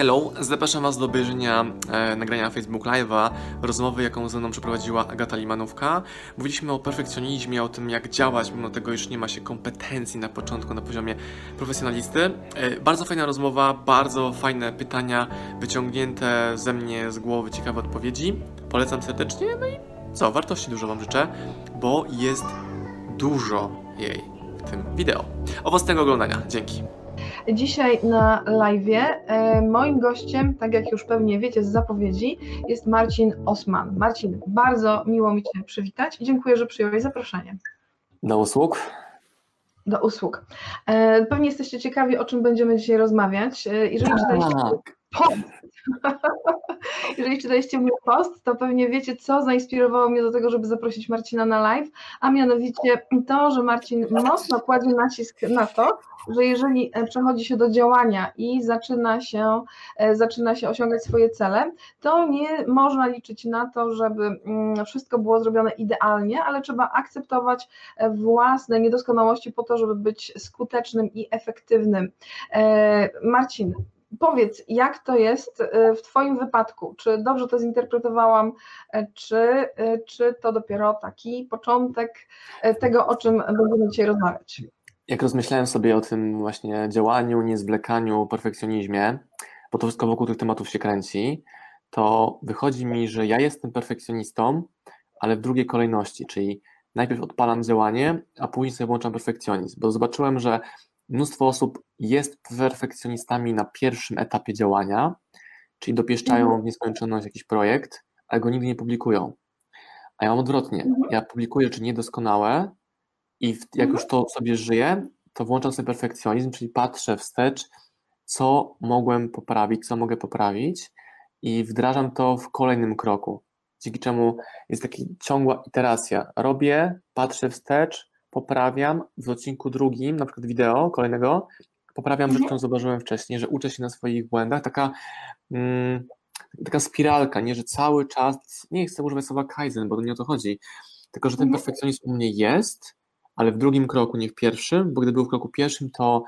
Hello, zapraszam Was do obejrzenia e, nagrania Facebook Live'a, rozmowy, jaką ze mną przeprowadziła Agata Limanówka. Mówiliśmy o perfekcjonizmie, o tym, jak działać, mimo tego, iż nie ma się kompetencji na początku na poziomie profesjonalisty. E, bardzo fajna rozmowa, bardzo fajne pytania, wyciągnięte ze mnie z głowy ciekawe odpowiedzi. Polecam serdecznie, no i co, wartości dużo Wam życzę, bo jest dużo jej w tym wideo. Owocnego oglądania, dzięki. Dzisiaj na live e, moim gościem, tak jak już pewnie wiecie z zapowiedzi, jest Marcin Osman. Marcin, bardzo miło mi Cię przywitać i dziękuję, że przyjąłeś zaproszenie. Do usług. Do usług. E, pewnie jesteście ciekawi, o czym będziemy dzisiaj rozmawiać. E, jeżeli czytaliście post, jeżeli czytaliście mój post, to pewnie wiecie, co zainspirowało mnie do tego, żeby zaprosić Marcina na live, a mianowicie to, że Marcin mocno kładzie nacisk na to, że jeżeli e, przechodzi się do działania i zaczyna się, e, zaczyna się osiągać swoje cele, to nie można liczyć na to, żeby mm, wszystko było zrobione idealnie, ale trzeba akceptować e, własne niedoskonałości po to, żeby być skutecznym i efektywnym. Marcin, powiedz, jak to jest w Twoim wypadku? Czy dobrze to zinterpretowałam, czy, czy to dopiero taki początek tego, o czym będziemy dzisiaj rozmawiać? Jak rozmyślałem sobie o tym właśnie działaniu, niezwlekaniu, perfekcjonizmie, bo to wszystko wokół tych tematów się kręci, to wychodzi mi, że ja jestem perfekcjonistą, ale w drugiej kolejności, czyli najpierw odpalam działanie, a później sobie włączam perfekcjonizm, bo zobaczyłem, że mnóstwo osób jest perfekcjonistami na pierwszym etapie działania, czyli dopieszczają mhm. w nieskończoność jakiś projekt, ale go nigdy nie publikują. A ja mam odwrotnie. Mhm. Ja publikuję rzeczy niedoskonałe, i w, jak już to sobie żyję, to włączam sobie perfekcjonizm, czyli patrzę wstecz, co mogłem poprawić, co mogę poprawić i wdrażam to w kolejnym kroku. Dzięki czemu jest taka ciągła iteracja. Robię, patrzę wstecz, poprawiam w odcinku drugim, na przykład wideo kolejnego, poprawiam mhm. rzecz, którą zobaczyłem wcześniej, że uczę się na swoich błędach. Taka, mm, taka spiralka, nie, że cały czas, nie chcę używać słowa kaizen, bo to nie o to chodzi, tylko że ten mhm. perfekcjonizm u mnie jest, ale w drugim kroku, nie w pierwszym, bo gdyby był w kroku pierwszym, to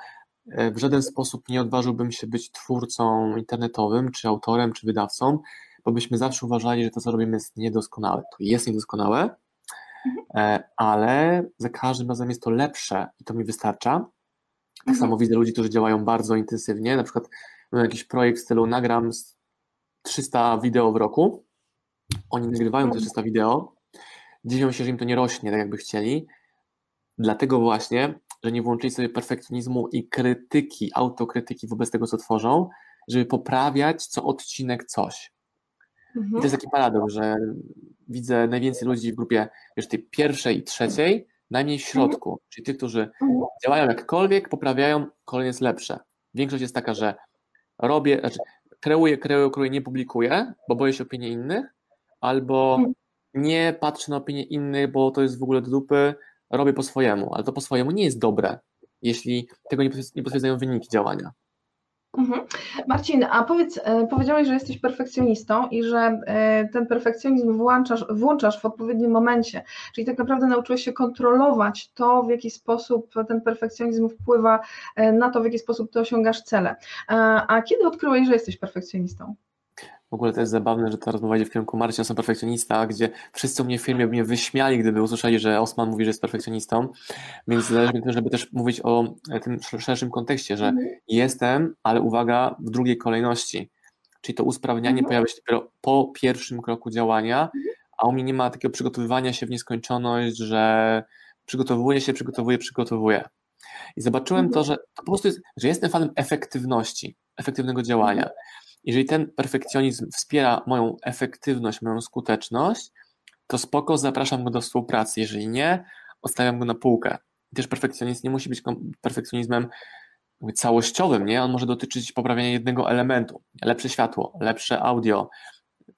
e, w żaden sposób nie odważyłbym się być twórcą internetowym, czy autorem, czy wydawcą, bo byśmy zawsze uważali, że to, co robimy, jest niedoskonałe. To jest niedoskonałe, mhm. e, ale za każdym razem jest to lepsze i to mi wystarcza. Tak mhm. samo widzę ludzi, którzy działają bardzo intensywnie, na przykład mam jakiś projekt w stylu nagram 300 wideo w roku, oni nagrywają te 300 mhm. wideo, dziwią się, że im to nie rośnie tak, jakby chcieli, Dlatego właśnie, że nie włączyli sobie perfekcjonizmu i krytyki, autokrytyki wobec tego, co tworzą, żeby poprawiać co odcinek coś. Mhm. I to jest taki paradoks, że widzę najwięcej ludzi w grupie już tej pierwszej i trzeciej, najmniej w środku, mhm. czyli tych, którzy mhm. działają jakkolwiek, poprawiają, kolejne jest lepsze. Większość jest taka, że robię, znaczy kreuję, kreuję, kreuję, nie publikuję, bo boję się opinii innych, albo mhm. nie patrzę na opinie innych, bo to jest w ogóle do dupy, robię po swojemu, ale to po swojemu nie jest dobre, jeśli tego nie potwierdzają wyniki działania. Mhm. Marcin, a powiedz, e, powiedziałeś, że jesteś perfekcjonistą i że e, ten perfekcjonizm włączasz, włączasz w odpowiednim momencie, czyli tak naprawdę nauczyłeś się kontrolować to, w jaki sposób ten perfekcjonizm wpływa e, na to, w jaki sposób ty osiągasz cele. A kiedy odkryłeś, że jesteś perfekcjonistą? W ogóle to jest zabawne, że ta rozmowa idzie w kierunku Marcin, jestem perfekcjonista, gdzie wszyscy u mnie w firmie by mnie wyśmiali, gdyby usłyszeli, że Osman mówi, że jest perfekcjonistą. Więc zależy mi też, żeby też mówić o tym szerszym kontekście, że mhm. jestem, ale uwaga, w drugiej kolejności. Czyli to usprawnianie mhm. pojawia się dopiero po pierwszym kroku działania, mhm. a u mnie nie ma takiego przygotowywania się w nieskończoność, że przygotowuję się, przygotowuję, przygotowuję. I zobaczyłem to, że to po prostu jest, że jestem fanem efektywności, efektywnego działania. Jeżeli ten perfekcjonizm wspiera moją efektywność, moją skuteczność, to spoko, zapraszam go do współpracy. Jeżeli nie, odstawiam go na półkę. Też perfekcjonizm nie musi być perfekcjonizmem całościowym, nie? On może dotyczyć poprawienia jednego elementu. Lepsze światło, lepsze audio,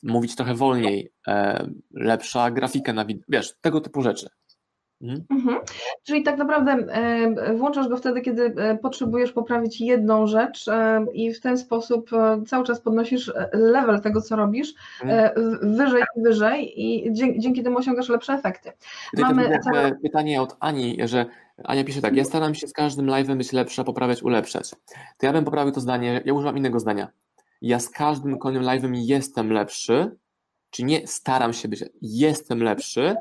mówić trochę wolniej, e, lepsza grafika na wideo, wiesz, tego typu rzeczy. Mhm. Mhm. Czyli tak naprawdę e, włączasz go wtedy, kiedy e, potrzebujesz poprawić jedną rzecz e, i w ten sposób cały czas podnosisz level tego, co robisz, mhm. wyżej i wyżej i dzięki, dzięki temu osiągasz lepsze efekty. Mamy całe... pytanie od Ani, że Ania pisze tak, ja staram się z każdym live'em być lepsza, poprawiać, ulepszać. To ja bym poprawił to zdanie, ja używam innego zdania. Ja z każdym kolejnym live'em jestem lepszy, czy nie staram się być, jestem lepszy,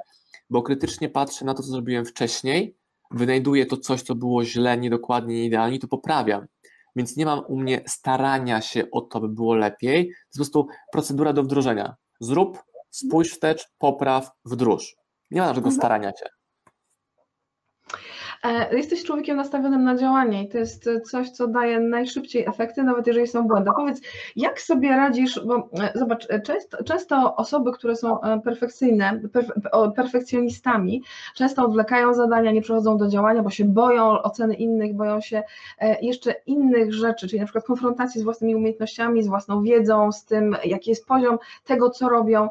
bo krytycznie patrzę na to, co zrobiłem wcześniej, wynajduję to coś, co było źle, niedokładnie, nieidealnie, to poprawiam. Więc nie mam u mnie starania się o to, by było lepiej. To jest po prostu procedura do wdrożenia. Zrób, spójrz wstecz, popraw, wdróż. Nie ma żadnego mhm. starania się. E, jesteś człowiekiem nastawionym na działanie i to jest coś, co daje najszybciej efekty, nawet jeżeli są błędy. Powiedz, jak sobie radzisz, bo e, zobacz, e, często, często osoby, które są perfekcyjne, perfekcjonistami, często odwlekają zadania, nie przechodzą do działania, bo się boją oceny innych, boją się jeszcze innych rzeczy, czyli na przykład konfrontacji z własnymi umiejętnościami, z własną wiedzą, z tym, jaki jest poziom tego, co robią.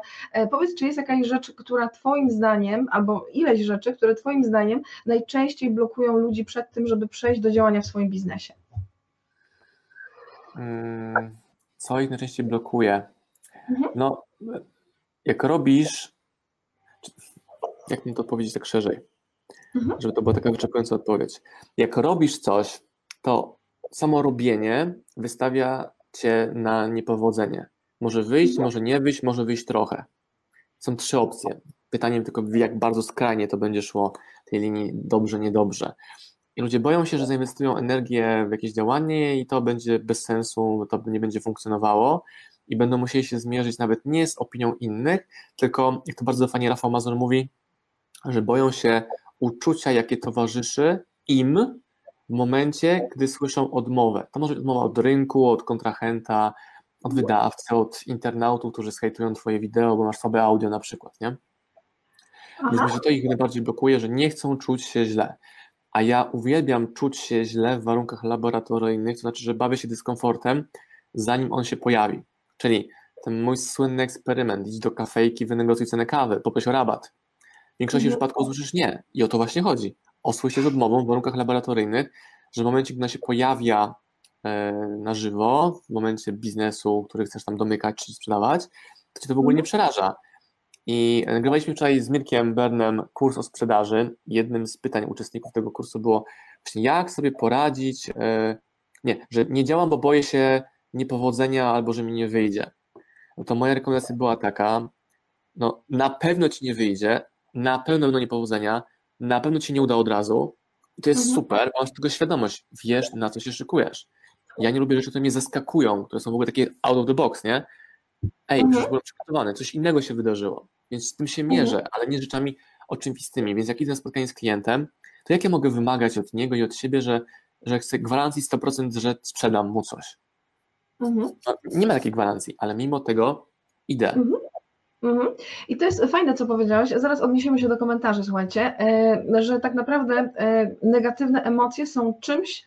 Powiedz, czy jest jakaś rzecz, która Twoim zdaniem, albo ileś rzeczy, które Twoim zdaniem najczęściej blokują ludzi przed tym, żeby przejść do działania w swoim biznesie? Mm, co ich najczęściej blokuje? Mhm. No, jak robisz, jak mi to powiedzieć tak szerzej, mhm. żeby to była taka wyczerpująca odpowiedź. Jak robisz coś, to samo robienie wystawia cię na niepowodzenie. Może wyjść, mhm. może nie wyjść, może wyjść trochę. Są trzy opcje. Pytaniem tylko, jak bardzo skrajnie to będzie szło tej linii dobrze, niedobrze. I ludzie boją się, że zainwestują energię w jakieś działanie i to będzie bez sensu, to nie będzie funkcjonowało i będą musieli się zmierzyć nawet nie z opinią innych, tylko, jak to bardzo fajnie Rafał Mazur mówi, że boją się uczucia, jakie towarzyszy im w momencie, gdy słyszą odmowę. To może być odmowa od rynku, od kontrahenta, od wydawcy, od internautów, którzy skajtują twoje wideo, bo masz słabe audio na przykład, nie? Więc myślę, że to ich najbardziej blokuje, że nie chcą czuć się źle. A ja uwielbiam czuć się źle w warunkach laboratoryjnych, to znaczy, że bawię się dyskomfortem, zanim on się pojawi. Czyli ten mój słynny eksperyment, idź do kafejki, wynegocjuj cenę kawy, poproś o rabat. W większości mhm. przypadków usłyszysz nie. I o to właśnie chodzi. Osłuj się z odmową w warunkach laboratoryjnych, że w momencie, gdy ona się pojawia e, na żywo, w momencie biznesu, który chcesz tam domykać czy sprzedawać, to cię to w ogóle nie mhm. przeraża. I nagrywaliśmy wczoraj z Mirkiem Bernem kurs o sprzedaży. Jednym z pytań uczestników tego kursu było właśnie jak sobie poradzić, e, nie, że nie działam, bo boję się niepowodzenia albo że mi nie wyjdzie. No to moja rekomendacja była taka, no na pewno ci nie wyjdzie, na pewno będą niepowodzenia, na pewno ci nie uda od razu. I to jest mhm. super, masz tego świadomość, wiesz na co się szykujesz. Ja nie lubię rzeczy, które mnie zaskakują, które są w ogóle takie out of the box, nie? Ej, mhm. przecież byłem przygotowany, coś innego się wydarzyło. Więc z tym się mhm. mierzę, ale nie rzeczami oczywistymi. Więc jak idę na spotkanie z klientem, to jak ja mogę wymagać od niego i od siebie, że, że chcę gwarancji 100%, że sprzedam mu coś? Mhm. No, nie ma takiej gwarancji, ale mimo tego idę. Mhm. Mhm. I to jest fajne, co powiedziałeś. Zaraz odniesiemy się do komentarzy, słuchajcie, e, że tak naprawdę e, negatywne emocje są czymś,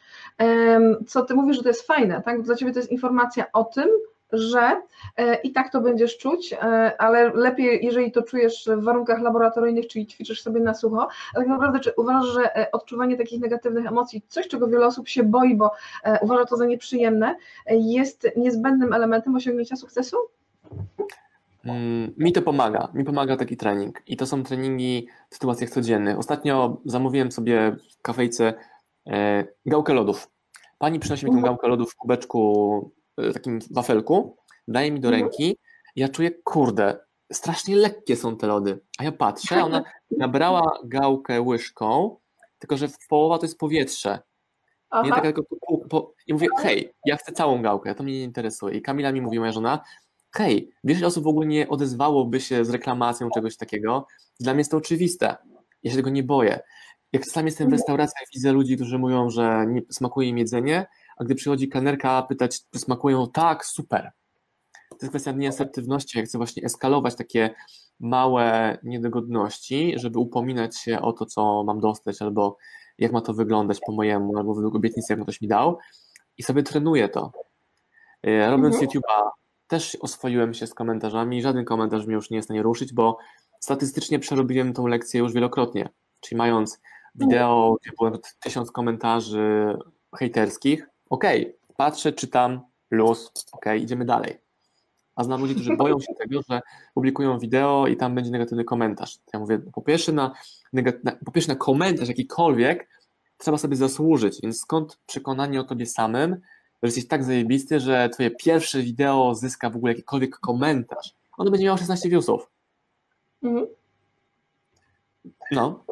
co ty mówisz, że to jest fajne, tak? Dla ciebie to jest informacja o tym, że e, i tak to będziesz czuć, e, ale lepiej, jeżeli to czujesz w warunkach laboratoryjnych, czyli ćwiczysz sobie na sucho, ale tak naprawdę czy uważasz, że e, odczuwanie takich negatywnych emocji, coś czego wiele osób się boi, bo uważa to za nieprzyjemne, jest niezbędnym elementem osiągnięcia sukcesu? Mm, mi to pomaga, mi pomaga taki trening i to są treningi w sytuacjach codziennych. Ostatnio zamówiłem sobie w kafejce gałkę lodów. Pani przynosi mi tą mhm. gałkę lodów w kubeczku takim wafelku, daje mi do mhm. ręki ja czuję, kurde, strasznie lekkie są te lody. A ja patrzę, ona nabrała gałkę łyżką, tylko że w połowa to jest powietrze. Aha. Nie tak tylko po, po, I mówię, hej, ja chcę całą gałkę, to mnie nie interesuje. I Kamila mi mówi, moja żona, hej, wiesz, ile osób w ogóle nie odezwałoby się z reklamacją czegoś takiego? Dla mnie jest to oczywiste. Ja się tego nie boję. Jak sam jestem w mhm. restauracjach, widzę ludzi, którzy mówią, że nie smakuje im jedzenie, a gdy przychodzi kelnerka pytać, czy smakują, tak, super. To jest kwestia nieasertywności, jak chcę właśnie eskalować takie małe niedogodności, żeby upominać się o to, co mam dostać, albo jak ma to wyglądać po mojemu, albo według obietnicy, jak ktoś mi dał i sobie trenuję to. E, robiąc mhm. YouTube'a też oswoiłem się z komentarzami, żaden komentarz mnie już nie jest w stanie ruszyć, bo statystycznie przerobiłem tą lekcję już wielokrotnie. Czyli mając wideo, gdzie było tysiąc komentarzy hejterskich, okay, patrzę, czytam, luz, okay, idziemy dalej. A znam ludzi, którzy boją się tego, że publikują wideo i tam będzie negatywny komentarz. Ja mówię, po pierwsze na, na, po pierwsze na komentarz jakikolwiek trzeba sobie zasłużyć, więc skąd przekonanie o tobie samym, że jesteś tak zajebisty, że twoje pierwsze wideo zyska w ogóle jakikolwiek komentarz. Ono będzie miało 16 viewsów. Mhm. No.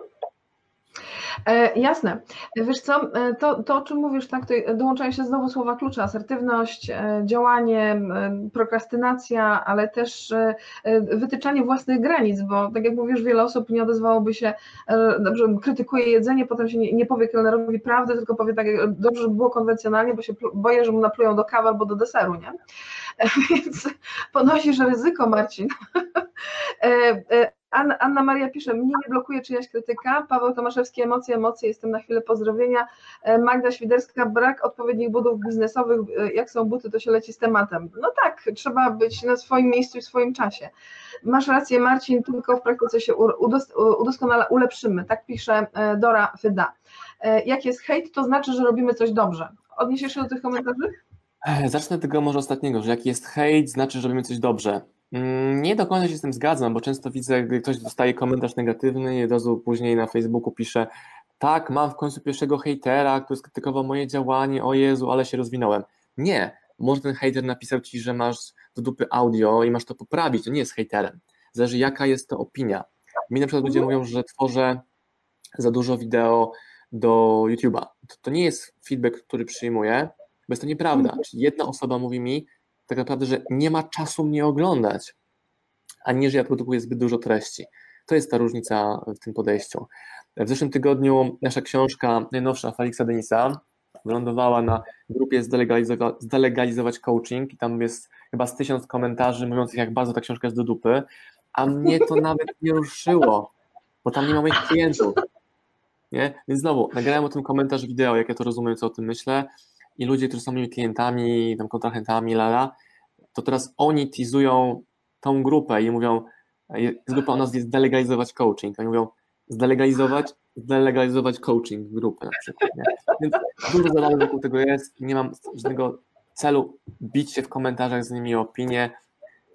E, jasne. Wiesz co, e, to, to o czym mówisz, tak, dołączają się znowu słowa klucze, asertywność, e, działanie, prokrastynacja, ale też wytyczanie własnych granic, bo tak jak mówisz, wiele osób nie odezwałoby się, dobrze, krytykuje jedzenie, potem się nie, nie powie kelnerowi prawdy, tylko powie tak, dobrze, żeby było konwencjonalnie, bo się boję, że mu naplują do kawy albo do deseru, nie? Więc ponosisz ryzyko, Marcin. Anna, Anna Maria pisze, mnie nie blokuje czyjaś krytyka. Paweł Tomaszewski, emocje, emocje, jestem na chwilę pozdrowienia. E, Magda Świderska, brak odpowiednich budów biznesowych, e, jak są buty, to się leci z tematem. No tak, trzeba być na swoim miejscu i w swoim czasie. Masz rację Marcin, tylko w praktyce się udoskonale ulepszymy, tak pisze e, Dora Fyda. Jak jest hejt, to znaczy, że robimy coś dobrze. Odniesiesz się do tych komentarzy? Zacznę tego może ostatniego, że jak jest hejt, znaczy, że robimy coś dobrze. Mm, nie do końca się z tym zgadzam, bo często widzę, gdy ktoś dostaje komentarz negatywny i od razu później na Facebooku pisze tak, mam w końcu pierwszego hejtera, który skrytykował moje działanie, o Jezu, ale się rozwinąłem. Nie, może ten hejter napisał ci, że masz do dupy audio i masz to poprawić, to nie jest hejterem. Zależy jaka jest to opinia. Mi na przykład ludzie mówią, że tworzę za dużo wideo do YouTube'a. To, to nie jest feedback, który przyjmuję, bo jest to nieprawda. Czyli jedna osoba mówi mi, tak naprawdę, że nie ma czasu mnie oglądać, a nie, że ja produkuję zbyt dużo treści. To jest ta różnica w tym podejściu. W zeszłym tygodniu nasza książka, najnowsza Felixa Denisa, wylądowała na grupie zdelegalizować, zdelegalizować coaching i tam jest chyba z tysiąc komentarzy mówiących, jak bardzo ta książka jest do dupy, a mnie to nawet nie ruszyło, bo tam nie ma moich klientów. Nie? Więc znowu, nagrałem o tym komentarz wideo, jak ja to rozumiem, co o tym myślę i ludzie, którzy są moimi klientami, tam kontrahentami, lala, to teraz oni teasują tą grupę i mówią, grupa u nas jest delegalizować coaching. Oni mówią, zdelegalizować, zdelegalizować coaching grupy na przykład. Nie? Więc dużo zadań wokół tego jest nie mam żadnego celu bić się w komentarzach z nimi o opinię,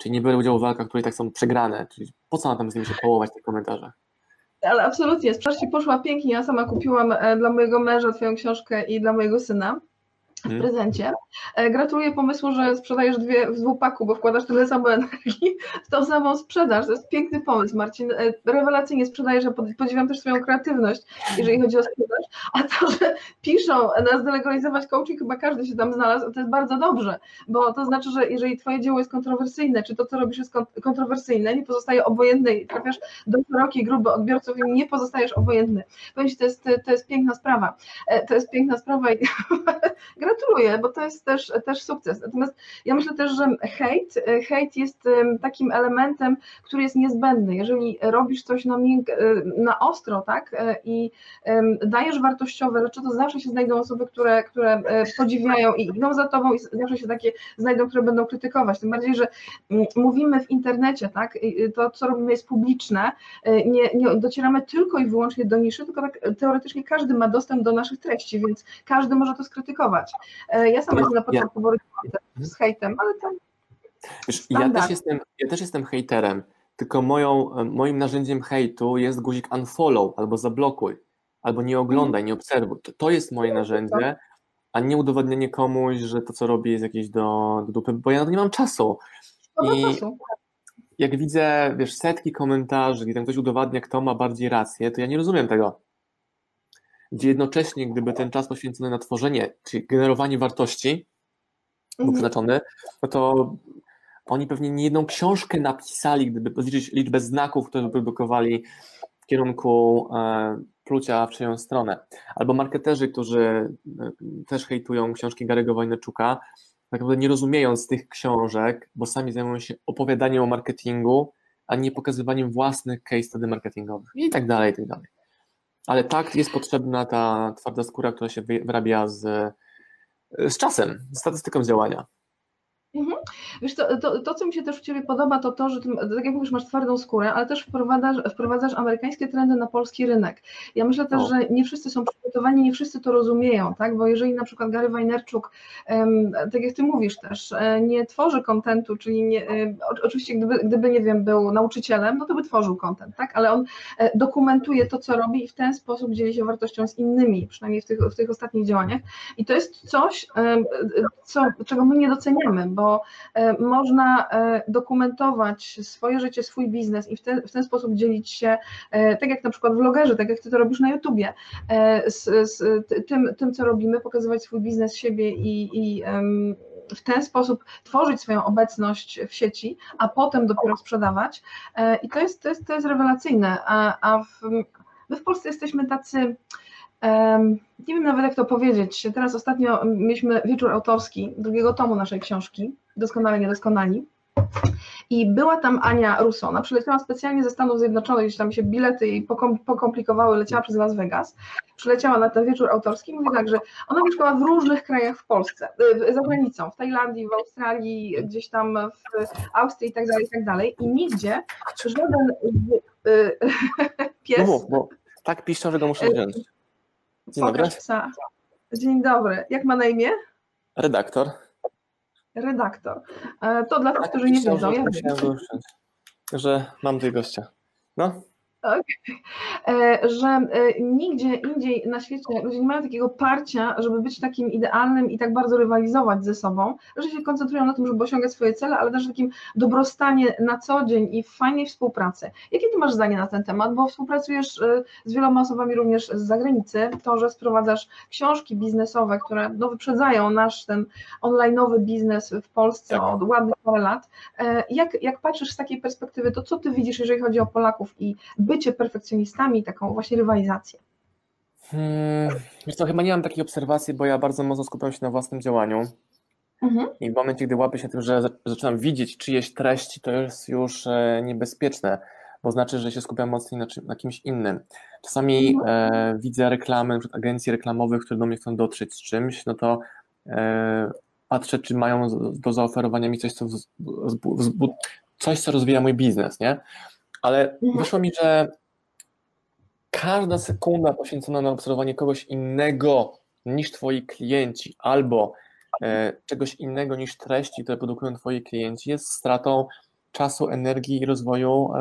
czyli nie biorę udziału w walkach, które tak są przegrane, czyli po co na tam z nimi się połować w tych komentarzach. Ale absolutnie, sprzedaż poszła pięknie, ja sama kupiłam e, dla mojego męża twoją książkę i dla mojego syna w mhm. prezencie. E, gratuluję pomysłu, że sprzedajesz dwie w dwupaku, bo wkładasz tyle samo energii w tą samą sprzedaż. To jest piękny pomysł, Marcin. E, rewelacyjnie sprzedajesz, ja podziwiam też swoją kreatywność, jeżeli chodzi o sprzedaż. A to, że piszą nas delegalizować coaching, chyba każdy się tam znalazł, to jest bardzo dobrze, bo to znaczy, że jeżeli twoje dzieło jest kontrowersyjne, czy to, co robisz jest kontrowersyjne, nie pozostaje obojętny i trafiasz do szerokiej grupy odbiorców i nie pozostajesz obojętny. Powiem to jest, to jest piękna sprawa. E, to jest piękna sprawa i gratuluję, bo to jest też, też sukces. Natomiast ja myślę też, że hejt, hejt jest takim elementem, który jest niezbędny. Jeżeli robisz coś na, mięk, na ostro, tak, e, i dajesz wartościowe rzeczy, to zawsze się znajdą osoby, które, które e, podziwiają i idą za tobą i zawsze się takie znajdą, które będą krytykować. Tym bardziej, że mm, mówimy w internecie, tak, to co robimy jest publiczne, e, nie, nie docieramy tylko i wyłącznie do niszy, tylko tak teoretycznie każdy ma dostęp do naszych treści, więc każdy może to skrytykować. E, ja sama się na początku borykałam z hejtem, ale tam. Wiesz, ja, też jestem, ja też jestem hejterem, tylko moją, moim narzędziem hejtu jest guzik unfollow albo zablokuj, albo nie oglądaj, nie obserwuj. To, to jest moje narzędzie, a nie udowodnienie komuś, że to, co robi, jest jakieś do, do dupy, bo ja na to nie mam czasu. I jak widzę, wiesz, setki komentarzy, gdzie tam ktoś udowadnia, kto ma bardziej rację, to ja nie rozumiem tego gdzie jednocześnie, gdyby ten czas poświęcony na tworzenie, czyli generowanie wartości był mhm. przeznaczony, no to oni pewnie nie jedną książkę napisali, gdyby zliczyć liczbę znaków, które wyprodukowali w kierunku e, plucia w czyją stronę. Albo marketerzy, którzy e, też hejtują książki Gary'ego Wojnaczuka, tak naprawdę nie rozumiejąc tych książek, bo sami zajmują się opowiadaniem o marketingu, a nie pokazywaniem własnych case study marketingowych i tak dalej, i tak dalej. Ale tak jest potrzebna ta twarda skóra, która się wyrabia z, z czasem, z statystyką działania. Mhm. Wiesz, to, to, to, co mi się też u Ciebie podoba, to to, że ty, tak jak mówisz, masz twardą skórę, ale też wprowadzasz, wprowadzasz amerykańskie trendy na polski rynek. Ja myślę też, o. że nie wszyscy są przygotowani, nie wszyscy to rozumieją, tak? Bo jeżeli na przykład Gary Vaynerchuk, um, tak jak Ty mówisz też, e, nie tworzy kontentu, czyli nie, e, oczywiście gdyby, gdyby, nie wiem, był nauczycielem, no to by tworzył kontent, tak? Ale on e, dokumentuje to, co robi i w ten sposób dzieli się wartością z innymi, przynajmniej w tych, w tych ostatnich działaniach. I to jest coś, co, czego my nie doceniamy, bo e, można e, dokumentować swoje życie, swój biznes i w ten, w ten sposób dzielić się, e, tak jak na przykład vlogerzy, tak jak ty to robisz na YouTubie, z, z tym, tym, co robimy, pokazywać swój biznes, siebie i, i w ten sposób tworzyć swoją obecność w sieci, a potem dopiero sprzedawać. I to jest, to jest, to jest rewelacyjne. A, a w, my w Polsce jesteśmy tacy nie wiem nawet jak to powiedzieć. Teraz ostatnio mieliśmy wieczór autorski drugiego tomu naszej książki, Doskonale Niedoskonali. I była tam Ania Russo. Ona przyleciała specjalnie ze Stanów Zjednoczonych, gdzieś tam się bilety jej pokomplikowały, leciała przez Las Vegas. Przyleciała na ten wieczór autorski i mówi tak, że ona mieszkała w różnych krajach w Polsce, za granicą, w Tajlandii, w Australii, gdzieś tam w Austrii i tak dalej, i tak dalej. I nigdzie żaden pies... No, bo tak piszczą, że go muszę wziąć. Dzień dobry. Psa. Dzień dobry. Jak ma na imię? Redaktor. Redaktor. E, to dla tych, tak, którzy nie wiedzą. Ja że mam tutaj gościa. No. Tak, że e, nigdzie indziej na świecie ludzie nie mają takiego parcia, żeby być takim idealnym i tak bardzo rywalizować ze sobą, że się koncentrują na tym, żeby osiągać swoje cele, ale też w takim dobrostanie na co dzień i w fajnej współpracy. Jakie ty masz zdanie na ten temat? Bo współpracujesz e, z wieloma osobami również z zagranicy, to, że sprowadzasz książki biznesowe, które no, wyprzedzają nasz ten online'owy biznes w Polsce tak. od ładnych parę lat. Jak, jak patrzysz z takiej perspektywy, to co ty widzisz, jeżeli chodzi o Polaków i bycie perfekcjonistami, taką właśnie rywalizację? Hmm, wiesz co, chyba nie mam takiej obserwacji, bo ja bardzo mocno skupiam się na własnym działaniu. Mhm. I w momencie, gdy łapię się tym, że zaczynam widzieć czyjeś treści, to jest już e, niebezpieczne, bo znaczy, że się skupiam mocniej na, na kimś innym. Czasami mhm. e, widzę reklamy, np. agencji reklamowych, które do mnie chcą dotrzeć z czymś, no to e, patrzę, czy mają do zaoferowania mi coś, co, coś, co rozwija mój biznes, nie? ale mhm. wyszło mi, że każda sekunda poświęcona na obserwowanie kogoś innego niż twoi klienci albo e, czegoś innego niż treści, które produkują twoi klienci jest stratą czasu, energii i rozwoju e,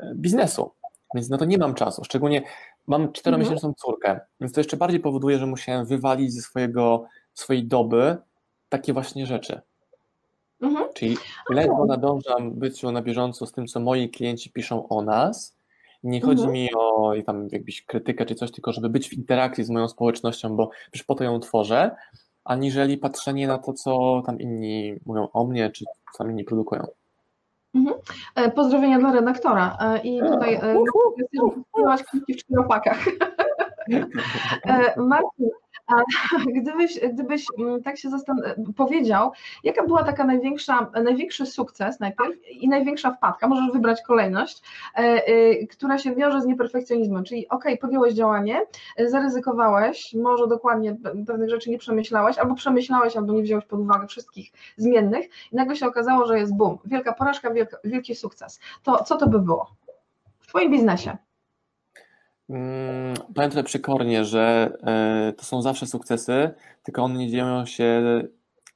e biznesu. Więc na to nie mam czasu. Szczególnie mam czteromiesięczną mhm. córkę, więc to jeszcze bardziej powoduje, że musiałem wywalić ze swojego, swojej doby takie właśnie rzeczy. Mhm. Czyli ledwo nadążam byciu na bieżąco z tym, co moi klienci piszą o nas. Nie chodzi mhm. mi o tam jakąś krytykę czy coś, tylko żeby być w interakcji z moją społecznością, bo już po to ją tworzę, aniżeli patrzenie na to, co tam inni mówią o mnie, czy co tam inni produkują. Mhm. E, pozdrowienia dla redaktora. E, I tutaj jesteśmy w czteropakach. E, Marcin, a gdybyś, gdybyś mm, tak się zastan- powiedział, jaka była taka największa, największy sukces najpierw i największa wpadka, możesz wybrać kolejność, e, e, która się wiąże z nieperfekcjonizmem, czyli ok, podjąłeś działanie, zaryzykowałeś, może dokładnie pewnych rzeczy nie przemyślałeś, albo przemyślałeś, albo nie wziąłeś pod uwagę wszystkich zmiennych i nagle się okazało, że jest boom, wielka porażka, wielki sukces. To co to by było w Twoim biznesie? Hmm, powiem tyle że e, to są zawsze sukcesy, tylko one nie dzieją się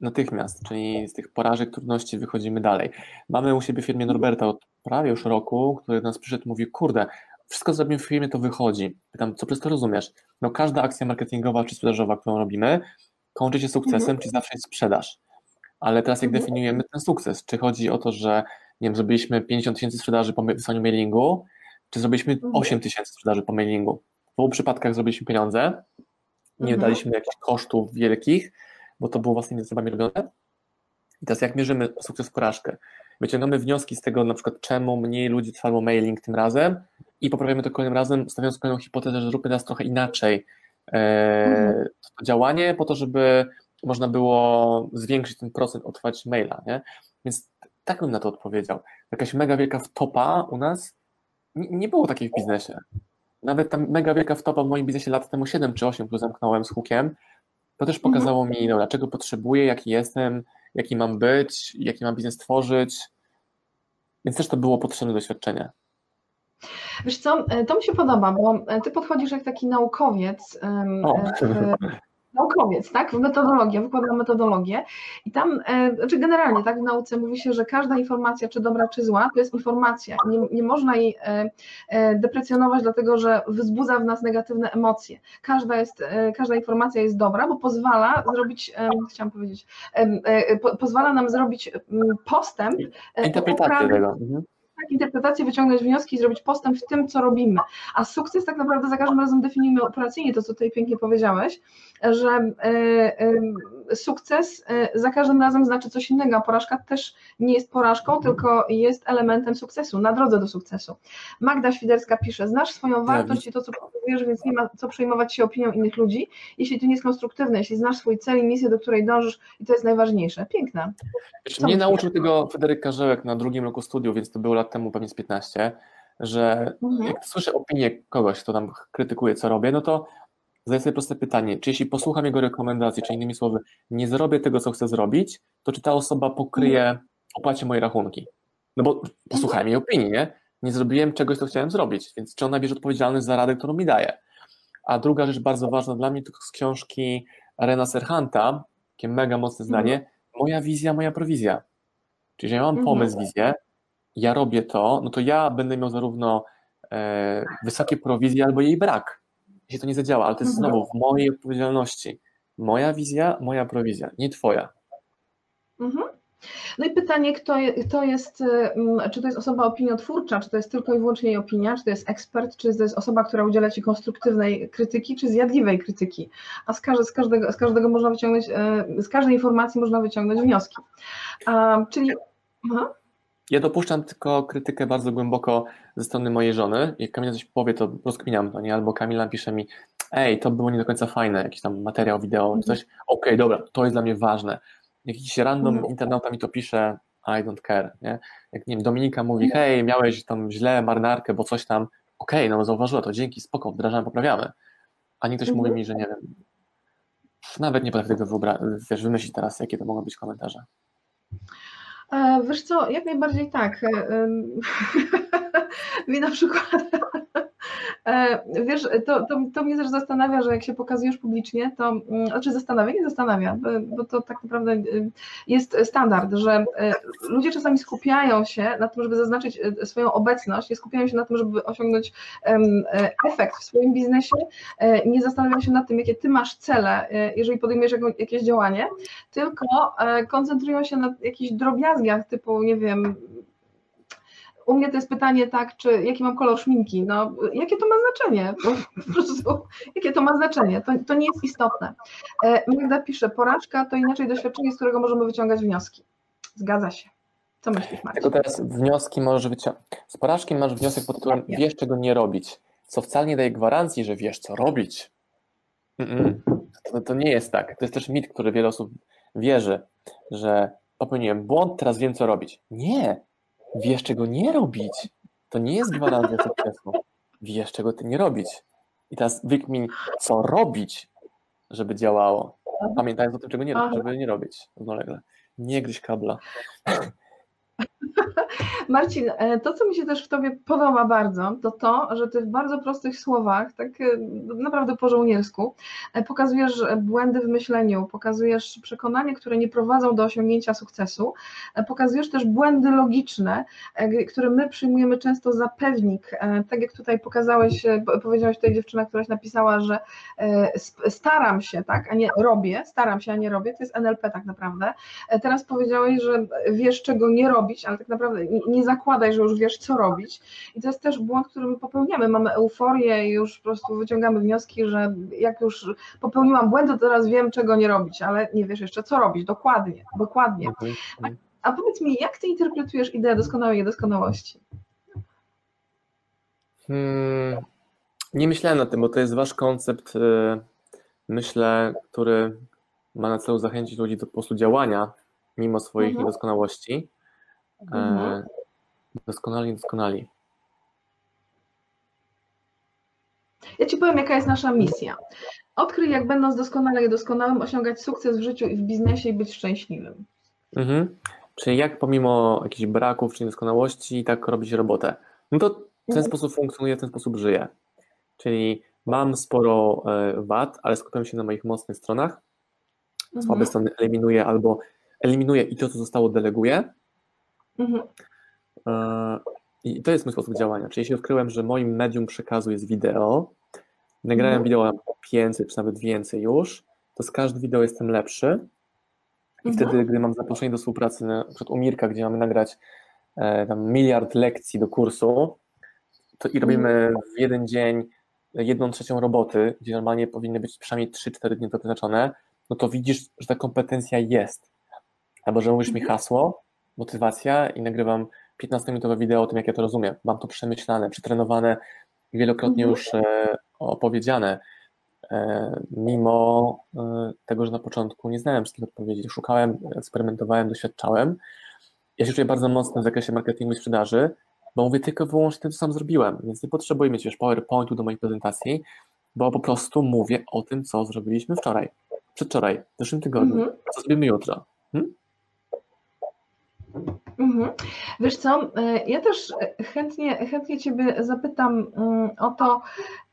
natychmiast, czyli z tych porażek, trudności wychodzimy dalej. Mamy u siebie w firmie Norberta od prawie już roku, który do nas przyszedł i mówi, kurde, wszystko co zrobimy w firmie, to wychodzi. Pytam, co przez to rozumiesz? No każda akcja marketingowa czy sprzedażowa, którą robimy, kończy się sukcesem, mhm. czy zawsze jest sprzedaż. Ale teraz jak mhm. definiujemy ten sukces? Czy chodzi o to, że nie wiem, zrobiliśmy 50 tysięcy sprzedaży po wysłaniu mailingu, czy zrobiliśmy 8 mhm. tysięcy sprzedaży po mailingu. W obu przypadkach zrobiliśmy pieniądze, nie mhm. daliśmy jakichś kosztów wielkich, bo to było własnymi zasobami robione. I teraz jak mierzymy sukces porażkę? Wyciągamy wnioski z tego, na przykład czemu mniej ludzi trwało mailing tym razem i poprawiamy to kolejnym razem, stawiając kolejną hipotezę, że zróbmy teraz trochę inaczej e, mhm. to działanie po to, żeby można było zwiększyć ten procent otwarć maila, nie? Więc tak bym na to odpowiedział. Jakaś mega wielka wtopa u nas nie było takiej w biznesie. Nawet ta mega wielka wtopa w moim biznesie lat temu 7 czy 8, który zamknąłem z hukiem, to też pokazało mhm. mi, dobra, czego potrzebuję, jaki jestem, jaki mam być, jaki mam biznes tworzyć. Więc też to było potrzebne doświadczenie. Wiesz co, e, to mi się podoba, bo e, ty podchodzisz jak taki naukowiec w, naukowiec, tak? W metodologię, wykładam metodologię i tam, e, znaczy generalnie, tak, w nauce mówi się, że każda informacja, czy dobra, czy zła, to jest informacja. Nie, nie można jej e, e, deprecjonować, dlatego że wzbudza w nas negatywne emocje. Każda, jest, każda informacja jest dobra, bo pozwala zrobić, chciałam powiedzieć, pozwala nam zrobić postęp. Interpretację tego. Mhm tak interpretację, wyciągnąć wnioski i zrobić postęp w tym, co robimy. A sukces tak naprawdę za każdym razem definiujemy operacyjnie, to co tutaj pięknie powiedziałeś, że e, e, sukces e, za każdym razem znaczy coś innego, a porażka też nie jest porażką, tylko jest elementem sukcesu, na drodze do sukcesu. Magda Świderska pisze, znasz swoją wartość i to, co pokazujesz, więc nie ma co przejmować się opinią innych ludzi, jeśli to nie jest konstruktywne, jeśli znasz swój cel i misję, do której dążysz i to jest najważniejsze. Piękne. Co mnie nauczył tego Fryderyk Karzełek na drugim roku studiów, więc to było lat temu, pewnie z 15, że mhm. jak słyszę opinię kogoś, kto tam krytykuje, co robię, no to zadaję sobie proste pytanie, czy jeśli posłucham jego rekomendacji, czy innymi słowy, nie zrobię tego, co chcę zrobić, to czy ta osoba pokryje, mhm. opłaci moje rachunki? No bo posłuchałem jej opinii, nie? Nie zrobiłem czegoś, co chciałem zrobić, więc czy ona bierze odpowiedzialność za radę, którą mi daje? A druga rzecz bardzo ważna dla mnie to z książki Rena Serhanta, takie mega mocne zdanie, mhm. moja wizja, moja prowizja. Czyli ja mam pomysł, wizję, ja robię to, no to ja będę miał zarówno e, wysokie prowizje albo jej brak, jeśli to nie zadziała, ale to jest mhm. znowu w mojej odpowiedzialności. Moja wizja, moja prowizja, nie twoja. Mhm. No i pytanie, kto, kto jest, mm, czy to jest osoba opiniotwórcza, czy to jest tylko i wyłącznie jej opinia, czy to jest ekspert, czy to jest osoba, która udziela Ci konstruktywnej krytyki, czy zjadliwej krytyki, a z, każde, z, każdego, z każdego można wyciągnąć, e, z każdej informacji można wyciągnąć wnioski. A, czyli... Aha. Ja dopuszczam tylko krytykę bardzo głęboko ze strony mojej żony. Jak Kamila coś powie, to rozkminiam to, nie? Albo Kamila pisze mi, ej, to było nie do końca fajne, jakiś tam materiał wideo, mm coś. Okej, okay, dobra, to jest dla mnie ważne. Jak jakiś random mm internauta mi to pisze, I don't care, nie? Jak, nie wiem, Dominika mówi, mhm. hej, miałeś tam źle marynarkę, bo coś tam, okej, okay, no zauważyła to, dzięki, spoko, wdrażamy, poprawiamy. A nie ktoś mm mówi mi, że nie wiem, nawet nie potrafię tego wyobrazić, wiesz, wymyślić teraz, jakie to mogą być komentarze. E, wiesz co, jak najbardziej tak. E, mi na przykład wiesz, to, to, to mnie też zastanawia, że jak się pokazujesz publicznie, to mm, znaczy zastanawia, nie zastanawia, bo to tak naprawdę y, jest standard, że e, ludzie czasami skupiają się na tym, żeby zaznaczyć e, swoją obecność, nie skupiają się na tym, żeby osiągnąć efekt w swoim biznesie, nie zastanawiają się nad tym, jakie ty masz cele, jeżeli podejmiesz jakieś działanie, tylko koncentrują się na jakichś drobiazgach typu, nie wiem, u mnie to jest pytanie tak, czy jaki mam kolor szminki? No, jakie to ma znaczenie? Po prostu, jakie to ma znaczenie? To, to nie jest istotne. E, Magda pisze, porażka to inaczej doświadczenie, z którego możemy wyciągać wnioski. Zgadza się. Co myślisz, Marcin? Tylko teraz wnioski możesz wyciągnąć. Z porażki masz wniosek pod tytułem wiesz, czego nie robić, co wcale nie daje gwarancji, że wiesz, co robić. To, to nie jest tak. To jest też mit, który wiele osób wierzy, że popełniłem błąd, teraz wiem, co robić. Nie, wiesz, czego nie robić. To nie jest gwarancja sukcesu. Wiesz, czego ty nie robić. I teraz wykmin, co robić, żeby działało. Pamiętając o tym, czego nie, żeby nie robić równolegle. Nie gryź kabla. Marcin, e, to co mi się też w Tobie podoba bardzo, to to, że Ty w bardzo prostych słowach, tak e, naprawdę po żołniersku, e, pokazujesz błędy w myśleniu, pokazujesz przekonania, które nie prowadzą do osiągnięcia sukcesu, pokazujesz też błędy logiczne, które my przyjmujemy często za pewnik. Tak jak tutaj pokazałeś, powiedziałeś tutaj dziewczyna, któraś napisała, że staram się, tak, a nie robię, staram się, a nie robię, to jest NLP tak naprawdę. Teraz powiedziałeś, że wiesz, czego nie robić, ale tak naprawdę nie zakładaj, że już wiesz, co robić. I to jest też błąd, który my popełniamy. Mamy euforię i już po prostu wyciągamy wnioski, że jak już popełniłam błęd, to teraz wiem, czego nie robić, ale nie wiesz jeszcze, co robić. Dokładnie, dokładnie. A, a powiedz mi, jak ty interpretujesz ideę doskonałej niedoskonałości? Hmm, nie myślałem na tym, bo to jest wasz koncept, y, myślę, który ma na celu zachęcić ludzi do po prostu działania mimo swoich mhm. niedoskonałości. Mhm. E, doskonali, doskonali. Ja Ci powiem, jaka jest nasza misja. Odkryj, jak będąc doskonale i doskonałym, osiągać sukces w życiu i w biznesie i być szczęśliwym. Mhm. Czyli jak pomimo jakichś braków czy niedoskonałości tak robić robotę? No to w ten mhm. sposób funkcjonuje, w ten sposób żyję. Czyli mam sporo e, wad, ale skupiam się na moich mocnych stronach. Mhm. Słabe strony eliminuję albo eliminuję i to, co zostało, deleguję. Mhm. E, I to jest mój sposób działania. Czyli jeśli odkryłem, że moim medium przekazu jest wideo, nagrałem mhm. wideo 500 czy nawet więcej już, to z każdym wideo jestem lepszy. I mhm. wtedy, gdy mam zaproszenie do współpracy, na przykład u Mirka, gdzie mamy nagrać e, tam miliard lekcji do kursu, to i robimy mhm. w jeden dzień jedną trzecią roboty, gdzie normalnie powinny być przynajmniej 3-4 dni to wyznaczone, no to widzisz, że ta kompetencja jest. Albo że mówisz mi mhm. hasło, motywacja i nagrywam 15-minutowe wideo o tym, jak ja to rozumiem. Mam to przemyślane, przetrenowane, wielokrotnie mhm. już e, opowiedziane. E, mimo e, tego, że na początku nie znałem wszystkich odpowiedzi, szukałem, eksperymentowałem, doświadczałem. Ja się czuję bardzo mocno w zakresie marketingu i sprzedaży, bo mówię tylko wyłącznie to, co sam zrobiłem, więc nie potrzebuję mieć już PowerPointu do moich prezentacji, bo po prostu mówię o tym, co zrobiliśmy wczoraj, przedwczoraj, w zeszłym tygodniu, -hmm. co zrobimy jutro. Hmm? Thank you. Mhm. Wiesz co, e, ja też chętnie, chętnie Ciebie zapytam mm, o to,